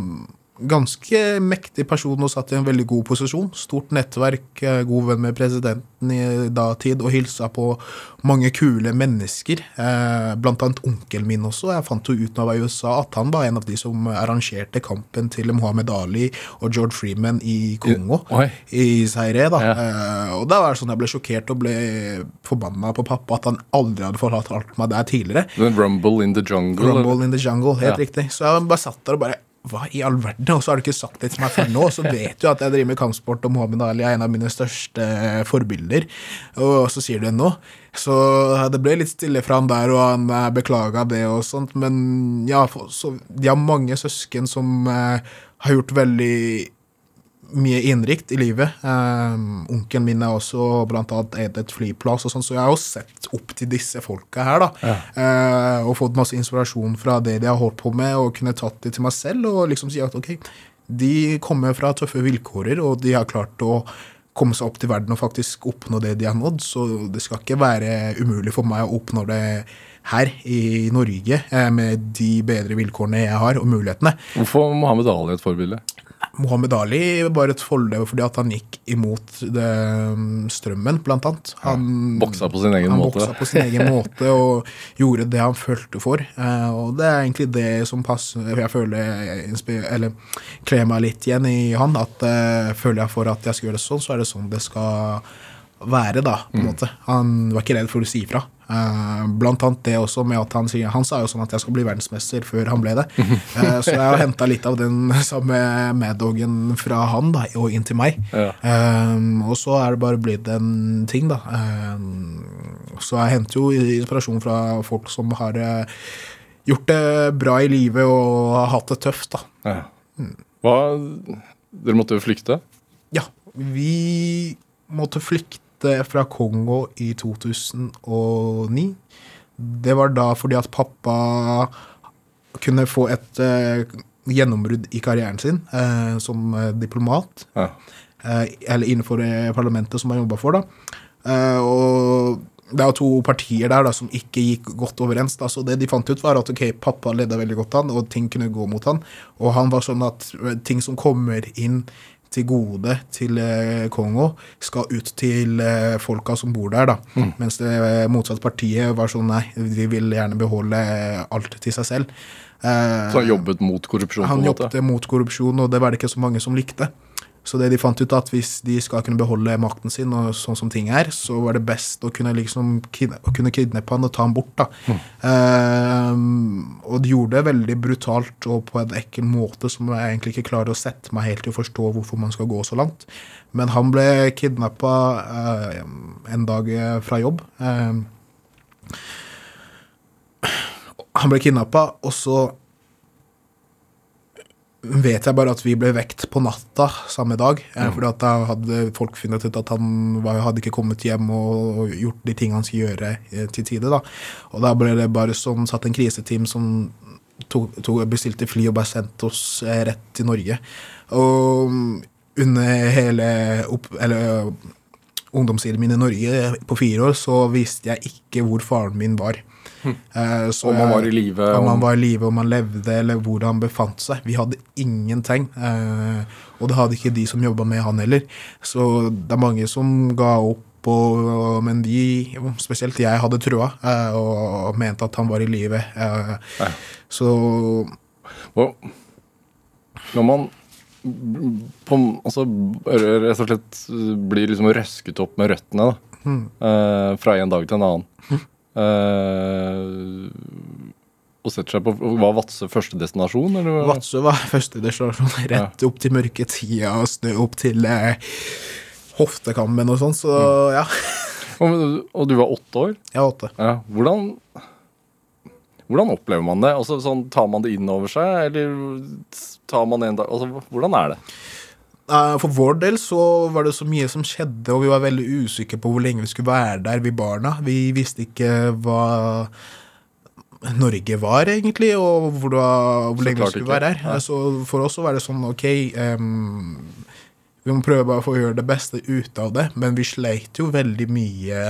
ganske mektig person og satt i en veldig god posisjon. Stort nettverk, eh, god venn med presidenten i datid, og hilsa på mange kule mennesker. Eh, blant annet onkelen min også. Jeg fant jo ut når jeg var i USA at han var en av de som arrangerte kampen til Mohammed Ali og George Freeman i Kongo. Oi. I Zaire, da. Ja. Eh, og da var det sånn jeg ble sjokkert og ble forbanna på pappa at han aldri hadde forlatt meg der tidligere. Rumble in the Jungle? Rumble in the jungle, helt Ja. riktig. Så jeg bare satt der og bare Hva i all verden? Og så har du ikke sagt det til meg før nå. Så vet du at jeg driver med kampsport, og Mohammed Ali er en av mine største forbilder. Og så sier du det nå. Så det ble litt stille fra han der, og han eh, beklaga det og sånt. Men ja, så de har mange søsken som eh, har gjort veldig mye innrikt i livet. Um, onkelen min er også blant annet eid et flyplass, og sånn, så jeg har jo sett opp til disse folka her. da, Eh, Og fått masse inspirasjon fra det de har holdt på med, og kunne tatt det til meg selv og liksom si at ok, de kommer fra tøffe vilkårer, og de har klart å komme seg opp til verden og faktisk oppnå det de har nådd, så det skal ikke være umulig for meg å oppnå det her i Norge, eh, med de bedre vilkårene jeg har, og mulighetene. Hvorfor Mohammed Ali et forbilde? Mohammed Ali var et fordel fordi at han gikk imot det, um, strømmen, blant annet. Han Boksa på sin egen han måte. boksa på sin egen måte og gjorde det han følte for. Eh, og det er egentlig det som passer Jeg føler Eller kler meg litt igjen i han. At eh, føler jeg for at jeg skal gjøre det sånn, så er det sånn det skal være, da, på en måte. Han var ikke redd for å si ifra. Eh, blant annet det også med at han sier Han sa jo sånn at jeg skal bli verdensmester før han ble det. Eh, så jeg har henta litt av den samme Mad-Dogen fra han da, og inn til meg. Ja. Eh, og så er det bare blitt en ting, da. Så jeg henter jo inspirasjon fra folk som har gjort det bra i livet og har hatt det tøft, da. Ja. Hva Dere måtte jo flykte? Ja, vi måtte flykte fra Kongo i 2009. Det var da fordi at pappa kunne få et eh, gjennombrudd i karrieren sin eh, som eh, diplomat. Ja. eh, eller innenfor eh, parlamentet som han jobba for, da. Eh, og det er to partier der da, som ikke gikk godt overens. da, så Det de fant ut, var at ok, pappa leda veldig godt an, og ting kunne gå mot han. Og han var sånn at eh, ting som kommer inn til gode til eh, Kongo, skal ut til eh, folka som bor der. da. Mens det eh, motsatte partiet var sånn nei, de vil gjerne beholde eh, alt til seg selv. Eh, Så han jobbet mot korrupsjon? han jobbet mot korrupsjon, og det var det ikke så mange som likte. Så det de fant ut at hvis de skal kunne beholde makten sin, og sånn som ting er, så var det best å kunne liksom å kunne kidnappe han og ta han bort. da. Ehm, og de gjorde det veldig brutalt og på en ekkel måte som jeg egentlig ikke klarer å sette meg helt til å forstå hvorfor man skal gå så langt. Men han ble kidnappa en dag eh, fra jobb. Uh, han ble kidnappa, og så vet jeg bare at vi ble vekt på natta samme dag. Mm. fordi at da hadde folk funnet ut at han var, hadde ikke kommet hjem og, og gjort de tingene han skulle gjøre eh, til tide. da. Og da ble det bare sånn satt en kriseteam som tok, tok, bestilte fly og bare sendte oss eh, rett til Norge. Og mm, under hele opp, eller, ungdomstiden min i Norge på fire år, så visste jeg ikke hvor faren min var. Eh, så Om han var i live? Om om- var i live, om han levde, eller hvor han befant seg. Vi hadde ingenting. Eh, og det hadde ikke de som jobba med han heller. Så det er mange som ga opp, og, men vi, spesielt jeg, hadde trua eh, og, mente at han var i live. Så når man på, altså, rett og slett blir liksom røsket opp med røttene da, eh, fra en dag til en annen eh, Og setter seg på Var Vadsø første destinasjon? Eller? Vadsø var første destinasjon. Rett opp til mørketida og snø opp til eh, hoftekammen og sånn. Så ja, Og, og du var åtte år? jeg var åtte. Ja. Hvordan, hvordan opplever man det? Altså, sånn, tar man det inn over seg, eller tar man en dag altså, Hvordan er det? Eh, For vår del så var det så mye som skjedde, og vi var veldig usikre på hvor lenge vi skulle være der, vi barna. Vi visste ikke hva Norge var, egentlig, og hvor, var, hvor lenge vi skulle ikke. være der. Ja. Så for oss så var det sånn ok um, Vi må prøve bare å gjøre det beste ut av det, men vi sleit jo veldig mye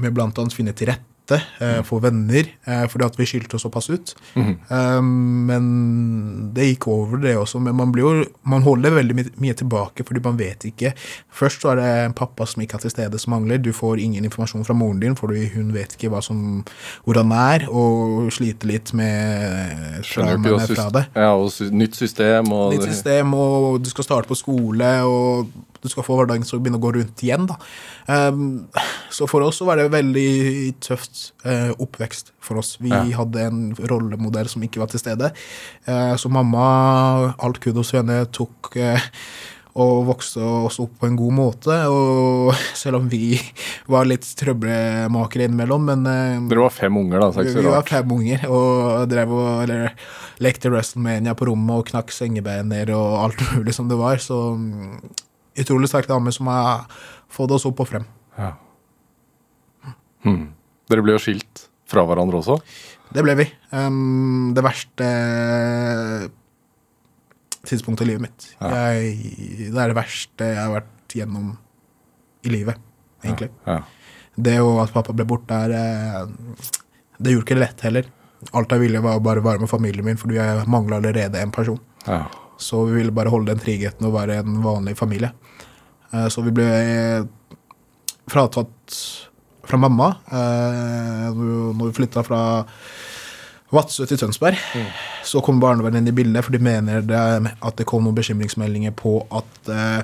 med blant annet finne til rette, eh, få venner, eh, fordi at vi skilte oss såpass ut. Um, men det gikk over, det også. Men man, blir jo, man holder veldig mye tilbake, fordi man vet ikke. Først så er det en pappa som ikke er til stede, som mangler. Du får ingen informasjon fra moren din, fordi hun vet ikke som, hvor han er, og sliter litt med traumaene fra det. Ja, og nytt system og Nytt system, og du skal starte på skole, og du skal få hverdagen til å begynne å gå rundt igjen. da. Um, så for oss så var det veldig tøft eh, oppvekst for oss. Vi Ja. hadde en rollemodell som ikke var til stede. Eh, så mamma, alt kudos henne, tok eh, og vokste oss opp på en god måte. Og selv om vi var litt trøblemakere innimellom, men Dere var fem unger, da. Så det er vi, var fem unger og drev og eller, lekte WrestleMania på rommet og knakk sengebeiner og alt mulig som det var. Så utrolig sterk dame som har fått oss opp og frem. Ja. Hmm. Dere ble jo skilt fra hverandre også. Det ble vi. Um, det verste tidspunktet i livet mitt. Ja. Jeg, det er det verste jeg har vært gjennom i livet, egentlig. Ja. Det at pappa ble borte der, eh, det gjorde ikke det lett heller. Alt jeg ville, var å bare være med familien min, fordi jeg mangla allerede en person. Ja. Så vi ville bare holde den tryggheten og være en vanlig familie. Eh, Så vi ble fratatt fra mamma eh, når vi flytta fra Vadsø til Tønsberg. Så kom barnevernet inn i bildet, for de mener det, at det kom noen bekymringsmeldinger på at eh,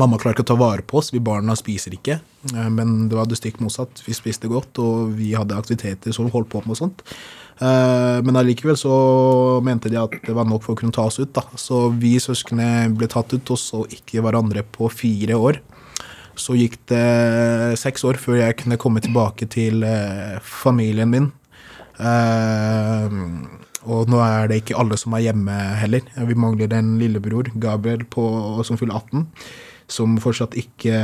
Mamma klarer ikke å ta vare på oss, vi barna spiser ikke. Eh, Men det var det stikk motsatt. Vi spiste godt, og vi hadde aktiviteter som holdt på med og sånt. Eh, Men allikevel så mente de at det var nok for å kunne ta oss ut. da. Så vi søsknene ble tatt ut og så ikke hverandre på fire år. Så gikk det seks år før jeg kunne komme tilbake til eh, familien min. Og nå er det ikke alle som er hjemme heller. Vi mangler en lillebror, Gabriel, på, som fyller 18. Som fortsatt ikke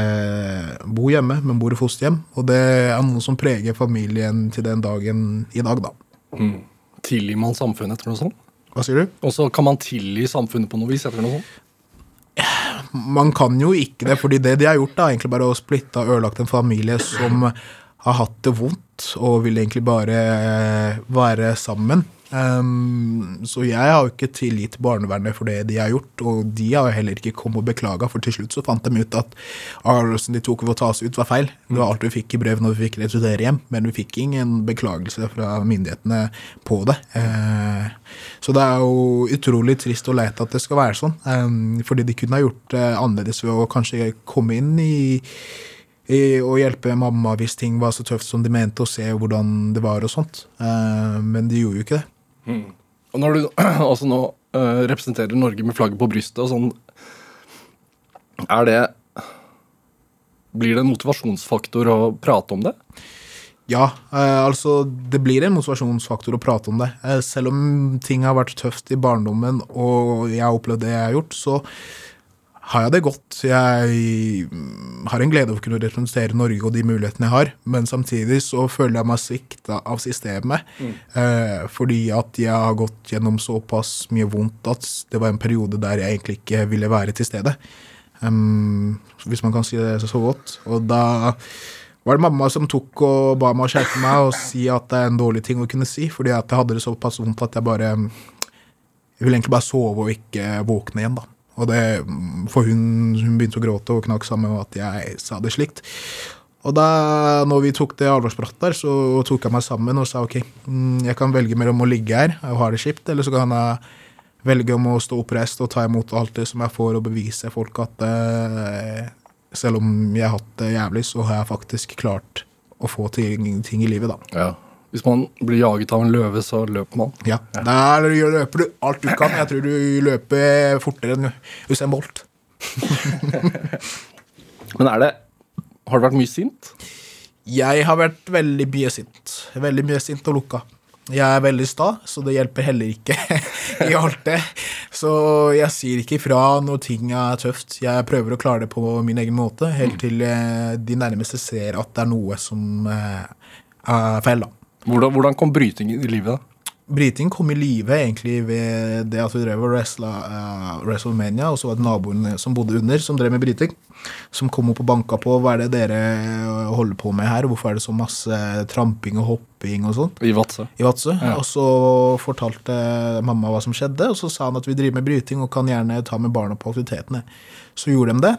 bor hjemme, men bor i fosterhjem. Og det er noe som preger familien til den dagen i dag, da. Tilgir man samfunnet etter noe sånt? Hva sier du? Og så kan man tilgi samfunnet på noe vis etter noe sånt? Man kan jo ikke det, fordi det de har gjort, da, er egentlig bare å splitte og ødelagt en familie som har hatt det vondt, og vil egentlig bare eh, være sammen. Um, så jeg har jo ikke tilgitt barnevernet for det de har gjort, og de har jo heller ikke kommet og beklaga, for til slutt så fant de ut at avgjørelsen de tok for å ta oss ut, var feil. Det var alt vi fikk i brev når vi fikk returnere hjem, men vi fikk ingen beklagelse fra myndighetene på det. Uh, så det er jo utrolig trist og leit at det skal være sånn, um, fordi de kunne ha gjort det annerledes ved å kanskje komme inn i å hjelpe mamma hvis ting var så tøft som de mente, og se hvordan det var og sånt. Eh, men de gjorde jo ikke det. Og når du altså nå eh, representerer Norge med flagget på brystet og sånn, er det Blir det en motivasjonsfaktor å prate om det? Ja, eh, altså det blir en motivasjonsfaktor å prate om det. Selv om ting har vært tøft i barndommen, og jeg har opplevd det jeg har gjort, så har jeg det godt. Jeg mm, har en glede av å kunne representere Norge og de mulighetene jeg har, men samtidig så føler jeg meg svikta av systemet. Eh, fordi at jeg har gått gjennom såpass mye vondt at det var en periode der jeg egentlig ikke ville være til stede. Um, hvis man kan si det så godt. Og da var det mamma som tok og ba meg å skjerpe meg og si at det er en dårlig ting å kunne si, fordi at jeg hadde det såpass vondt at jeg bare Jeg ville egentlig bare sove og ikke våkne igjen, da. Og det, for hun, hun begynte å gråte og knakk sammen med at jeg sa det slikt. Og da når vi tok det alvorsprat der, så tok jeg meg sammen og sa ok, mm, jeg kan velge mellom å ligge her og ha det kjipt, eller så kan jeg velge om å stå oppreist og ta imot alt det som jeg får, og bevise folk at eh, selv om jeg har hatt det jævlig, så har jeg faktisk klart å få ting, ting i livet, da. Ja. Hvis man blir jaget av en løve, så løper man. Ja, Der løper du alt du kan. Jeg tror du løper fortere enn Usain Bolt. Men er det Har du vært mye sint? Jeg har vært veldig mye sint. Veldig mye sint og lukka. Jeg er veldig sta, så det hjelper heller ikke i alt det. Så jeg sier ikke ifra når ting er tøft. Jeg prøver å klare det på min egen måte, helt til eh, de nærmeste ser at det er noe som eh, er feil, da. Hvordan, hvordan kom brytingen i livet? da? Bryting kom i live egentlig ved det at vi drev og wrestla uh, WrestleMania, og så var det naboen som bodde under, som drev med bryting. Som kom opp og banka på. Hva er det dere eh, holder på med her? Hvorfor er det så masse tramping og hopping og sånn? I Vadsø? i Vadsø. Ja. Og så fortalte mamma hva som skjedde, og så sa han at vi driver med bryting og kan gjerne ta med barna på aktivitetene. Så gjorde de det.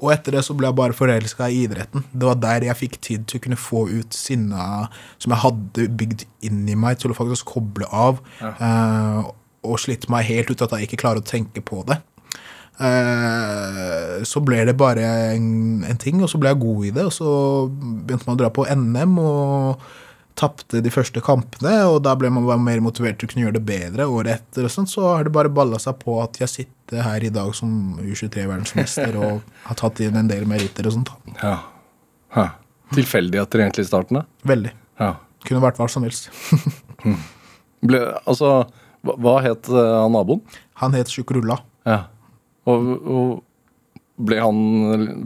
Og etter det så ble jeg bare forelska i idretten. Det var der jeg fikk tid til å kunne få ut sinna som jeg hadde bygd inn i meg, til å faktisk koble av. eh, og slitt meg helt ut at jeg ikke klarer å tenke på det. Eh, så ble det bare en, en ting, og så ble jeg god i det. Og så begynte man å dra på NM og tapte de første kampene. Og da ble man bare mer motivert til å kunne gjøre det bedre året etter. og sånt, Så har det bare balla seg på at jeg sitter her i dag som U23-verdensmester og har tatt inn en del meritter og sånt. Ja. Hæ. Tilfeldigheter egentlig i starten? da? Veldig. Ja. Kunne vært hva som helst. Ble, altså, hva, het eh, han naboen? Han het Sjukrulla. Ja. Og, og ble han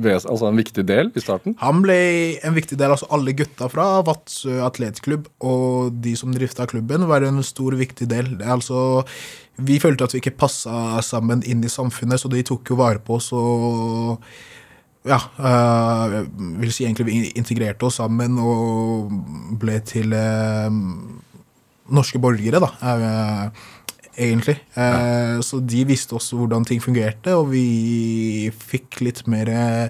altså en viktig del i starten? Han ble en viktig del, altså alle gutta fra Vadsø atletklubb og de som drifta klubben, var en stor, viktig del. Altså, vi følte at vi ikke passa sammen inn i samfunnet, så de tok jo vare på oss og ja, øh, vil si egentlig vi integrerte oss sammen og ble til øh, norske borgere, da, øh, egentlig. Eh, Så de visste også hvordan ting fungerte, og vi fikk litt mer eh,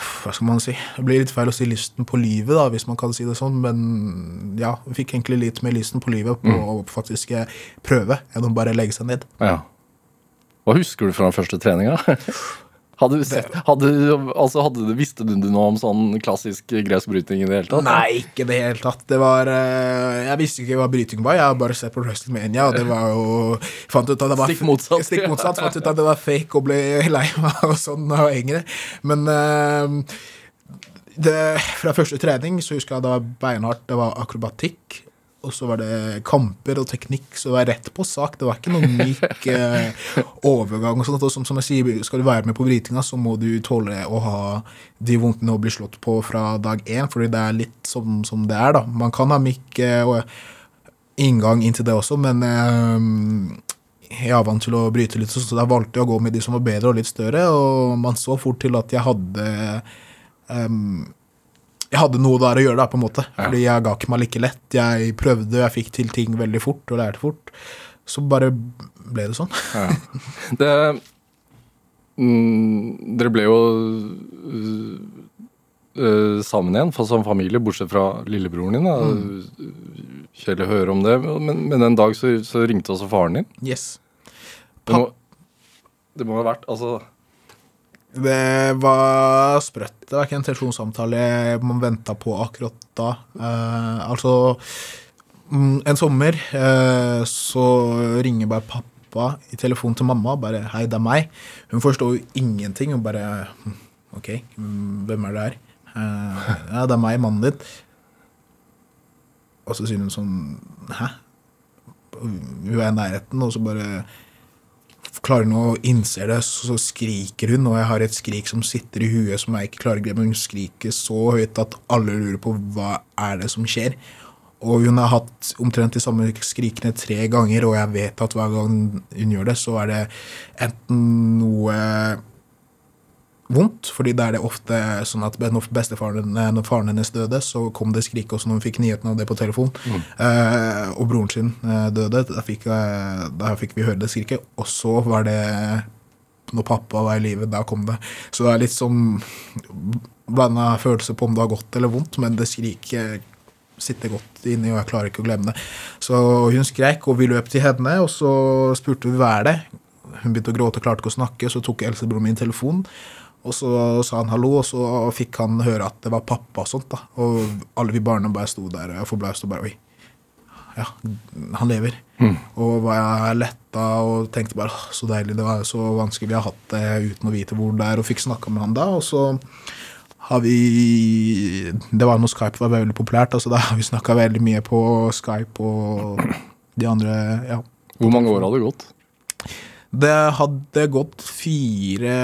Hva skal man si? Det blir litt feil å si lysten på livet, da, hvis man kan si det sånn, men ja, vi fikk egentlig litt mer lysten på livet på å faktisk eh, prøve, enn å bare legge seg ned. Ja. Hva husker du fra den første treninga? Hadde du sett, hadde, altså hadde du, Visste du noe om sånn klassisk gresk bryting i det hele tatt? Nei, ikke i det hele tatt. Det var eh, Jeg visste ikke hva bryting var. Jeg har bare sett på WrestleMania, og det var jo Fant ut at det var Stikk motsatt. Stikk motsatt. Fant ut at det var fake og ble lei meg og sånn og engre. Men eh, det, fra første trening så husker jeg det var beinhardt. Det var akrobatikk. Og så var det kamper og teknikk, så det var rett på sak. Det var ikke noen myk eh, overgang. og sånt. Og som, som jeg sier, skal du være med på brytinga, så må du tåle å ha de vondtene å bli slått på fra dag én, fordi det er litt som, som det er, da. Man kan ha myk eh, og inngang inn til det også, men eh, jeg er vant til å bryte litt, så da valgte jeg å gå med de som var bedre og litt større, og man så fort til at jeg hadde em, jeg hadde noe der å gjøre, da, på en måte. Fordi jeg ga ikke meg like lett. Jeg prøvde, jeg fikk til ting veldig fort og lærte fort. Så bare ble det sånn. Ja. Det mm, Dere ble jo øh, sammen igjen som familie, bortsett fra lillebroren din. Da. Kjedelig å høre om det, men, men en dag så, så ringte også faren din. Yes. Det må, det må ha vært Altså Det var sprøtt. Det var ikke en telefonsamtale man venta på akkurat da. Eh, altså mm, En sommer eh, så ringer bare pappa i telefonen til mamma. Bare 'Hei, det er meg'. Hun forstår jo ingenting. Hun bare «Hm, 'OK, hvem er det her?' Eh, 'Ja, det er meg, mannen din'. Og så sier hun sånn 'Hæ?' Hun er i nærheten, og så bare klarer nå å innse det, så skriker hun, og jeg har et skrik som sitter i huet som jeg ikke klarer å glemme. Hun skriker så høyt at alle lurer på hva er det som skjer. Og hun har hatt omtrent de samme skrikene tre ganger, og jeg vet at hver gang hun gjør det, så er det enten noe vondt, fordi da er det ofte sånn at når bestefaren eh, når faren hennes døde, så kom det skrik også når hun fikk nyheten av det på telefon. Eh, og broren sin eh, døde, da fikk, eh, da fikk vi høre det skriket. Og så var det når pappa var i live, da kom det. Så det er litt sånn blanda følelse på om det har gått eller vondt, men det skriket sitter godt inni, og jeg klarer ikke å glemme det. Så hun skrek, og vi løp til henne, og så spurte vi hva er det. Hun begynte å gråte og klarte ikke å snakke, så tok eldstebroren min telefonen. Og så sa han hallo, og så fikk han høre at det var pappa og sånt. da. Og alle vi barna bare sto der og forbløst og bare Oi. Ja, han lever. Og var jeg letta og tenkte bare så deilig. Det var jo så vanskelig. Vi har hatt det uten å vite hvor det er, og fikk snakka med han da. Og så har vi Det var når Skype var veldig populært, altså da har vi snakka veldig mye på Skype og de andre Ja. Hvor mange år hadde det gått? Det hadde gått fire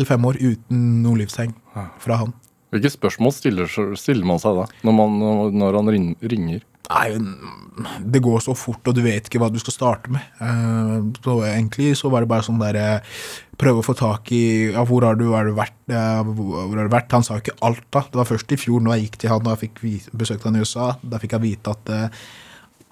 eller fem år uten noe livstegn fra han. Hvilke spørsmål stiller, stiller man seg da, når, man, når han ringer? Nei, det går så fort, og du vet ikke hva du skal starte med. Eh, Så egentlig så var det bare sånn der eh, Prøve å få tak i ja, hvor har du, har du vært? eh, Hvor har du vært? Han sa jo ikke alt, da. Det var først i fjor, når jeg gikk til han og jeg fikk besøkt han i USA. Da fikk jeg vite at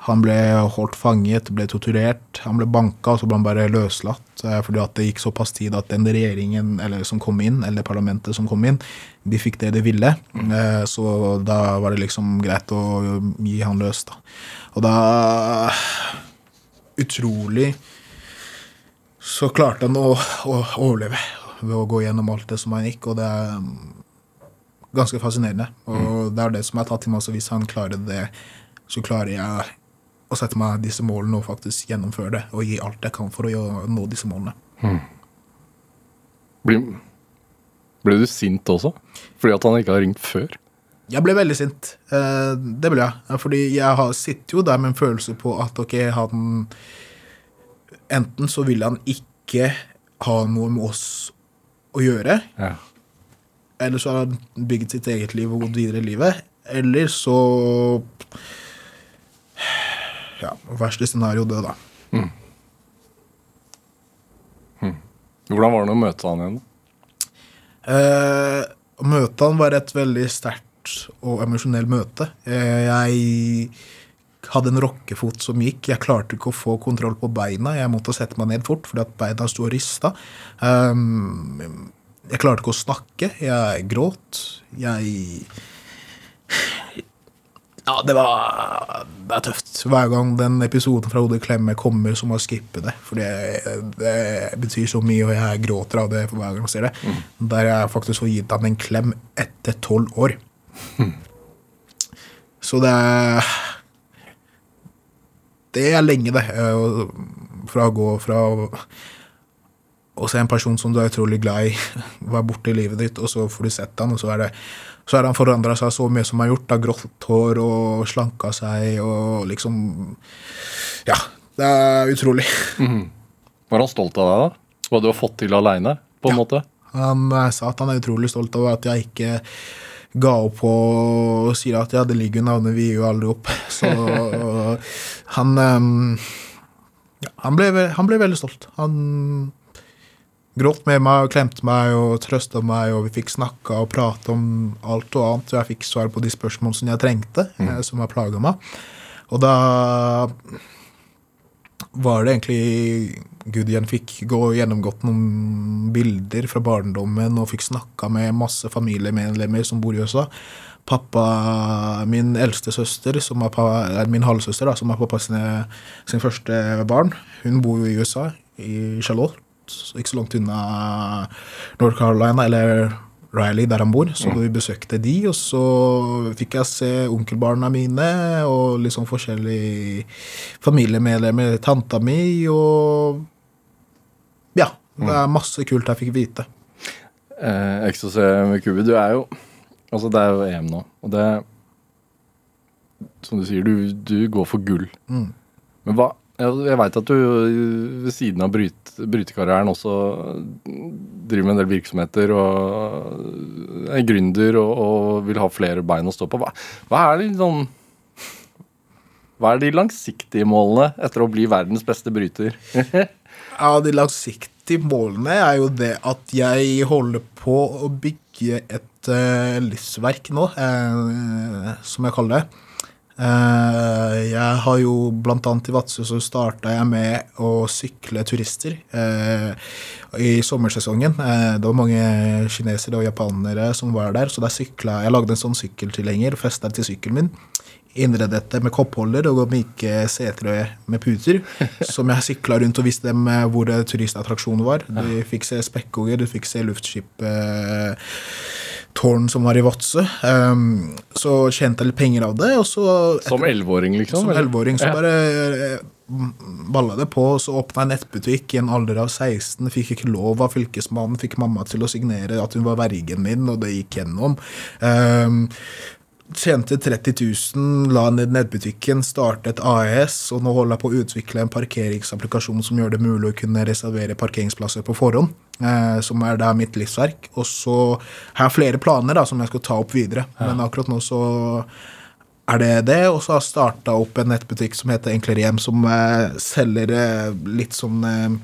han ble holdt fanget, ble torturert. Han ble banka, og så ble han bare løslatt. eh, Fordi at det gikk såpass tid at den regjeringen eller som kom inn, eller parlamentet som kom inn, de fikk det de ville. Eh, Så da var det liksom greit å gi han løs, da. Og da Utrolig så klarte han å, å overleve ved å gå gjennom alt det som han gikk, og det er mm, ganske fascinerende. Og det er det som er tatt til meg, så hvis han klarer det, så klarer jeg å sette meg disse målene og faktisk gjennomføre det, og gi alt jeg kan for å nå disse målene. Ble, ble du sint også? Fordi at han ikke har ringt før? Jeg ble veldig sint. Eh, det ble jeg. Fordi jeg sitter jo der med en følelse på at ok, han Enten så vil han ikke ha noe med oss å gjøre, Ja. eller så har han bygget sitt eget liv og gått videre i livet, eller så Ja, verste scenario det, da. Hvordan var det å møte han igjen? Eh, å møte han var et veldig sterkt og emosjonelt møte. Eh, jeg hadde en rockefot som gikk. Jeg klarte ikke å få kontroll på beina. Jeg måtte sette meg ned fort fordi at beina sto og rista. Um, jeg klarte ikke å snakke. Jeg gråt. Jeg Ja, det var Det er tøft. Hver gang den episoden fra hodet Klemme kommer, så må jeg skippe det. For det, det betyr så mye, og jeg gråter av det for hver gang jeg ser det. Der jeg faktisk får gitt han en klem etter tolv år. Så det er Det er lenge, det. eh, Fra å gå fra å se en person som du er utrolig glad i, være borte i livet ditt, og så får du sett han, og så er det så har han forandra seg så mye som han har gjort. Har grått hår og slanka seg og liksom Ja. Det er utrolig. Var han stolt av deg, da? Hva du har fått til aleine, på en Ja. måte? Han eh, sa at han er utrolig stolt over at jeg ikke ga opp og sier at ja, det ligger jo navnet, vi gir jo aldri opp. Så han um, han, ble, han ble veldig stolt. Han gråt med meg og klemte meg og trøsta meg, og vi fikk snakka og prate om alt og annet. Og jeg fikk svar på de spørsmålene som jeg trengte, mm. som har plaga meg. Og da var det egentlig Gud igjen fikk gå gjennomgått noen bilder fra barndommen og fikk snakka med masse familiemedlemmer som bor i USA. Pappa, min eldste søster, som er pa, min halvsøster, da, som er pappa sine, sin første barn, hun bor jo i USA, i Charlotte, ikke så langt unna North Carolina, eller Riley, der han bor. Så vi besøkte de, og så fikk jeg se onkelbarna mine og liksom forskjellige familiemedlemmer. Tanta mi og Ja. Det er masse kult jeg fikk vite. Eh, med Kubi, du er jo Altså, det er jo EM nå, og det Som du sier, du, du går for gull. Mm. Men hva Jeg, veit at du ved siden av bryt, brytekarrieren også driver med en del virksomheter og er gründer og, og vil ha flere bein å stå på. Hva, hva er de sånn Hva er de langsiktige målene etter å bli verdens beste bryter? Ja, de langsiktige målene er jo det at jeg holder på å bygge et eh, livsverk nå, eh, som jeg kaller det. Eh, jeg har jo annet i Vadsø så starta jeg med å sykle turister eh, i sommersesongen. Eh, det var mange kinesere og japanere som var der, så der sykla jeg. lagde en sånn sykkeltilhenger, festa til sykkelen min. Innredet det med koppholder og myke seter med puter. Som jeg sykla rundt og viste dem hvor turistattraksjonen var. Du fikk se spekkhogger, du fikk se luftskipet tårn som var i Vadsø. Um, så tjente jeg litt penger av det, så Som elleveåring, liksom? som elleveåring så Ja. bare eh, balla det på, så åpna jeg nettbutikk i en alder av 16. Fikk ikke lov av fylkesmannen, fikk mamma til å signere at hun var vergen min, og det gikk gjennom. Um, Tjente 30 000, la ned nettbutikken, startet AS, og nå holder jeg på å utvikle en parkeringsapplikasjon som gjør det mulig å kunne reservere parkeringsplasser på forhånd, eh, som er da mitt livsverk. Og så har jeg flere planer da, som jeg skal ta opp videre, men akkurat nå så er det det, og så har jeg starta opp en nettbutikk som heter Enklere hjem, som eh, selger eh, litt sånn eh,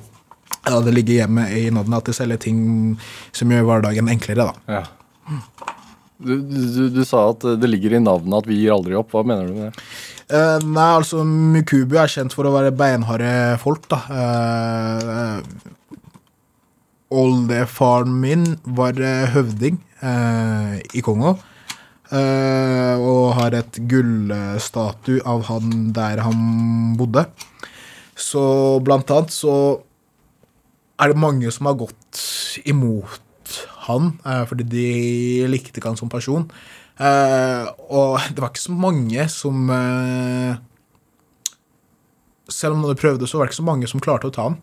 Ja, det ligger hjemme i navnet at de selger ting som gjør hverdagen enklere, da. Ja. Du, du, du sa at det ligger i navnet at vi gir aldri opp. Hva mener du med det? Uh, nei, altså Mukubu er kjent for å være beinharde folk, da. Uh, Oldefaren min var eh, høvding uh, i Kongo. og har et gullstatue av han der han bodde. Så blant annet så er det mange som har gått imot han, eh, fordi de likte ikke han som person. Eh, og det var ikke så mange som eh, Selv om noen prøvde, så var det ikke så mange som klarte å ta han.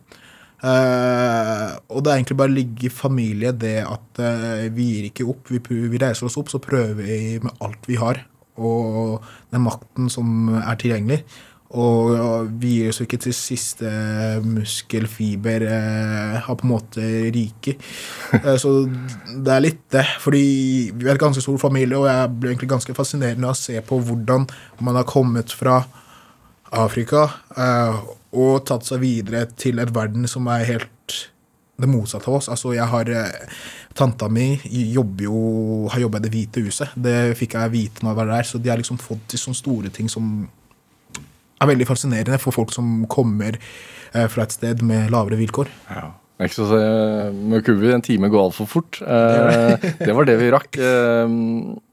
Og det er egentlig bare å ligge i familie, det at vi gir ikke opp. Vi reiser oss opp, så prøver vi med alt vi har, og den makten som er tilgjengelig. Og oss ikke til siste muskelfiber eh, har på en måte ryker. Eh, så det er litt det. Fordi vi er en ganske stor familie, og jeg blir egentlig ganske fascinerende å se på hvordan man har kommet fra Afrika eh, og tatt seg videre til et verden som er helt det motsatte av oss. Altså, jeg har eh, Tanta mi jobber jo, har jobba i Det hvite huset. Det fikk jeg vite når jeg var der. Så de har liksom fått til sånne store ting som er veldig fascinerende for folk som kommer eh, fra et sted med lavere vilkår. Ja. Ikke så se med Kubi, en time går altfor fort. Eh, det var det vi rakk. Eh,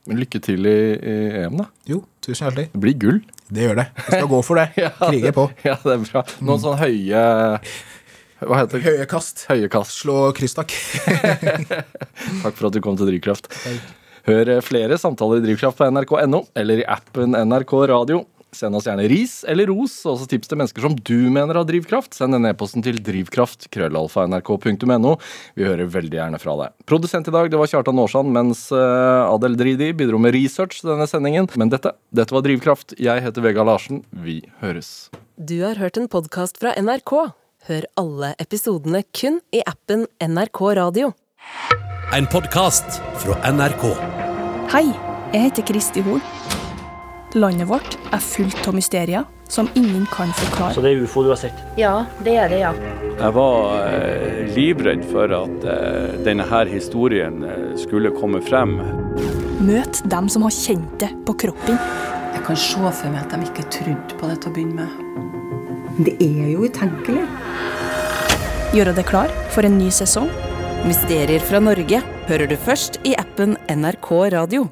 lykke til i, EM, da. Jo, Tusen hjertelig. Det blir gull. Det gjør det. Vi skal gå for det. Krige på. Ja, det er bra. Noen sånn høye Hva heter det? Høye kast. Høye kast. Slå krysstakk. Takk for at du kom til Drivkraft. Hør eh, flere samtaler i Drivkraft på nrk.no eller i appen NRK Radio. Send oss gjerne ris eller ros, og også tips til mennesker som du mener har drivkraft. Send denne e-posten til drivkraft, krøllalfa, Vi hører veldig gjerne fra deg. Produsent i dag det var Kjartan Aarsand, mens eh, Adel Dridi bidro med research til denne sendingen. Men dette, dette var Drivkraft. Jeg heter Vegard Larsen. Vi høres. Du har hørt en podkast fra NRK. Hør alle episodene kun i appen NRK Radio. En podkast fra NRK. Hei, jeg heter Kristi Hol. Landet vårt er fullt av mysterier som ingen kan forklare. Så det er ufo du har sett? Ja, det er det, ja. Jeg var eh, livredd for at eh, denne her historien eh, skulle komme frem. Møt dem som har kjent det på kroppen. Jeg kan se for meg at de ikke trodde på det til å begynne med. Det er jo utenkelig. Gjøre deg klar for en ny sesong. Mysterier fra Norge hører du først i appen NRK Radio.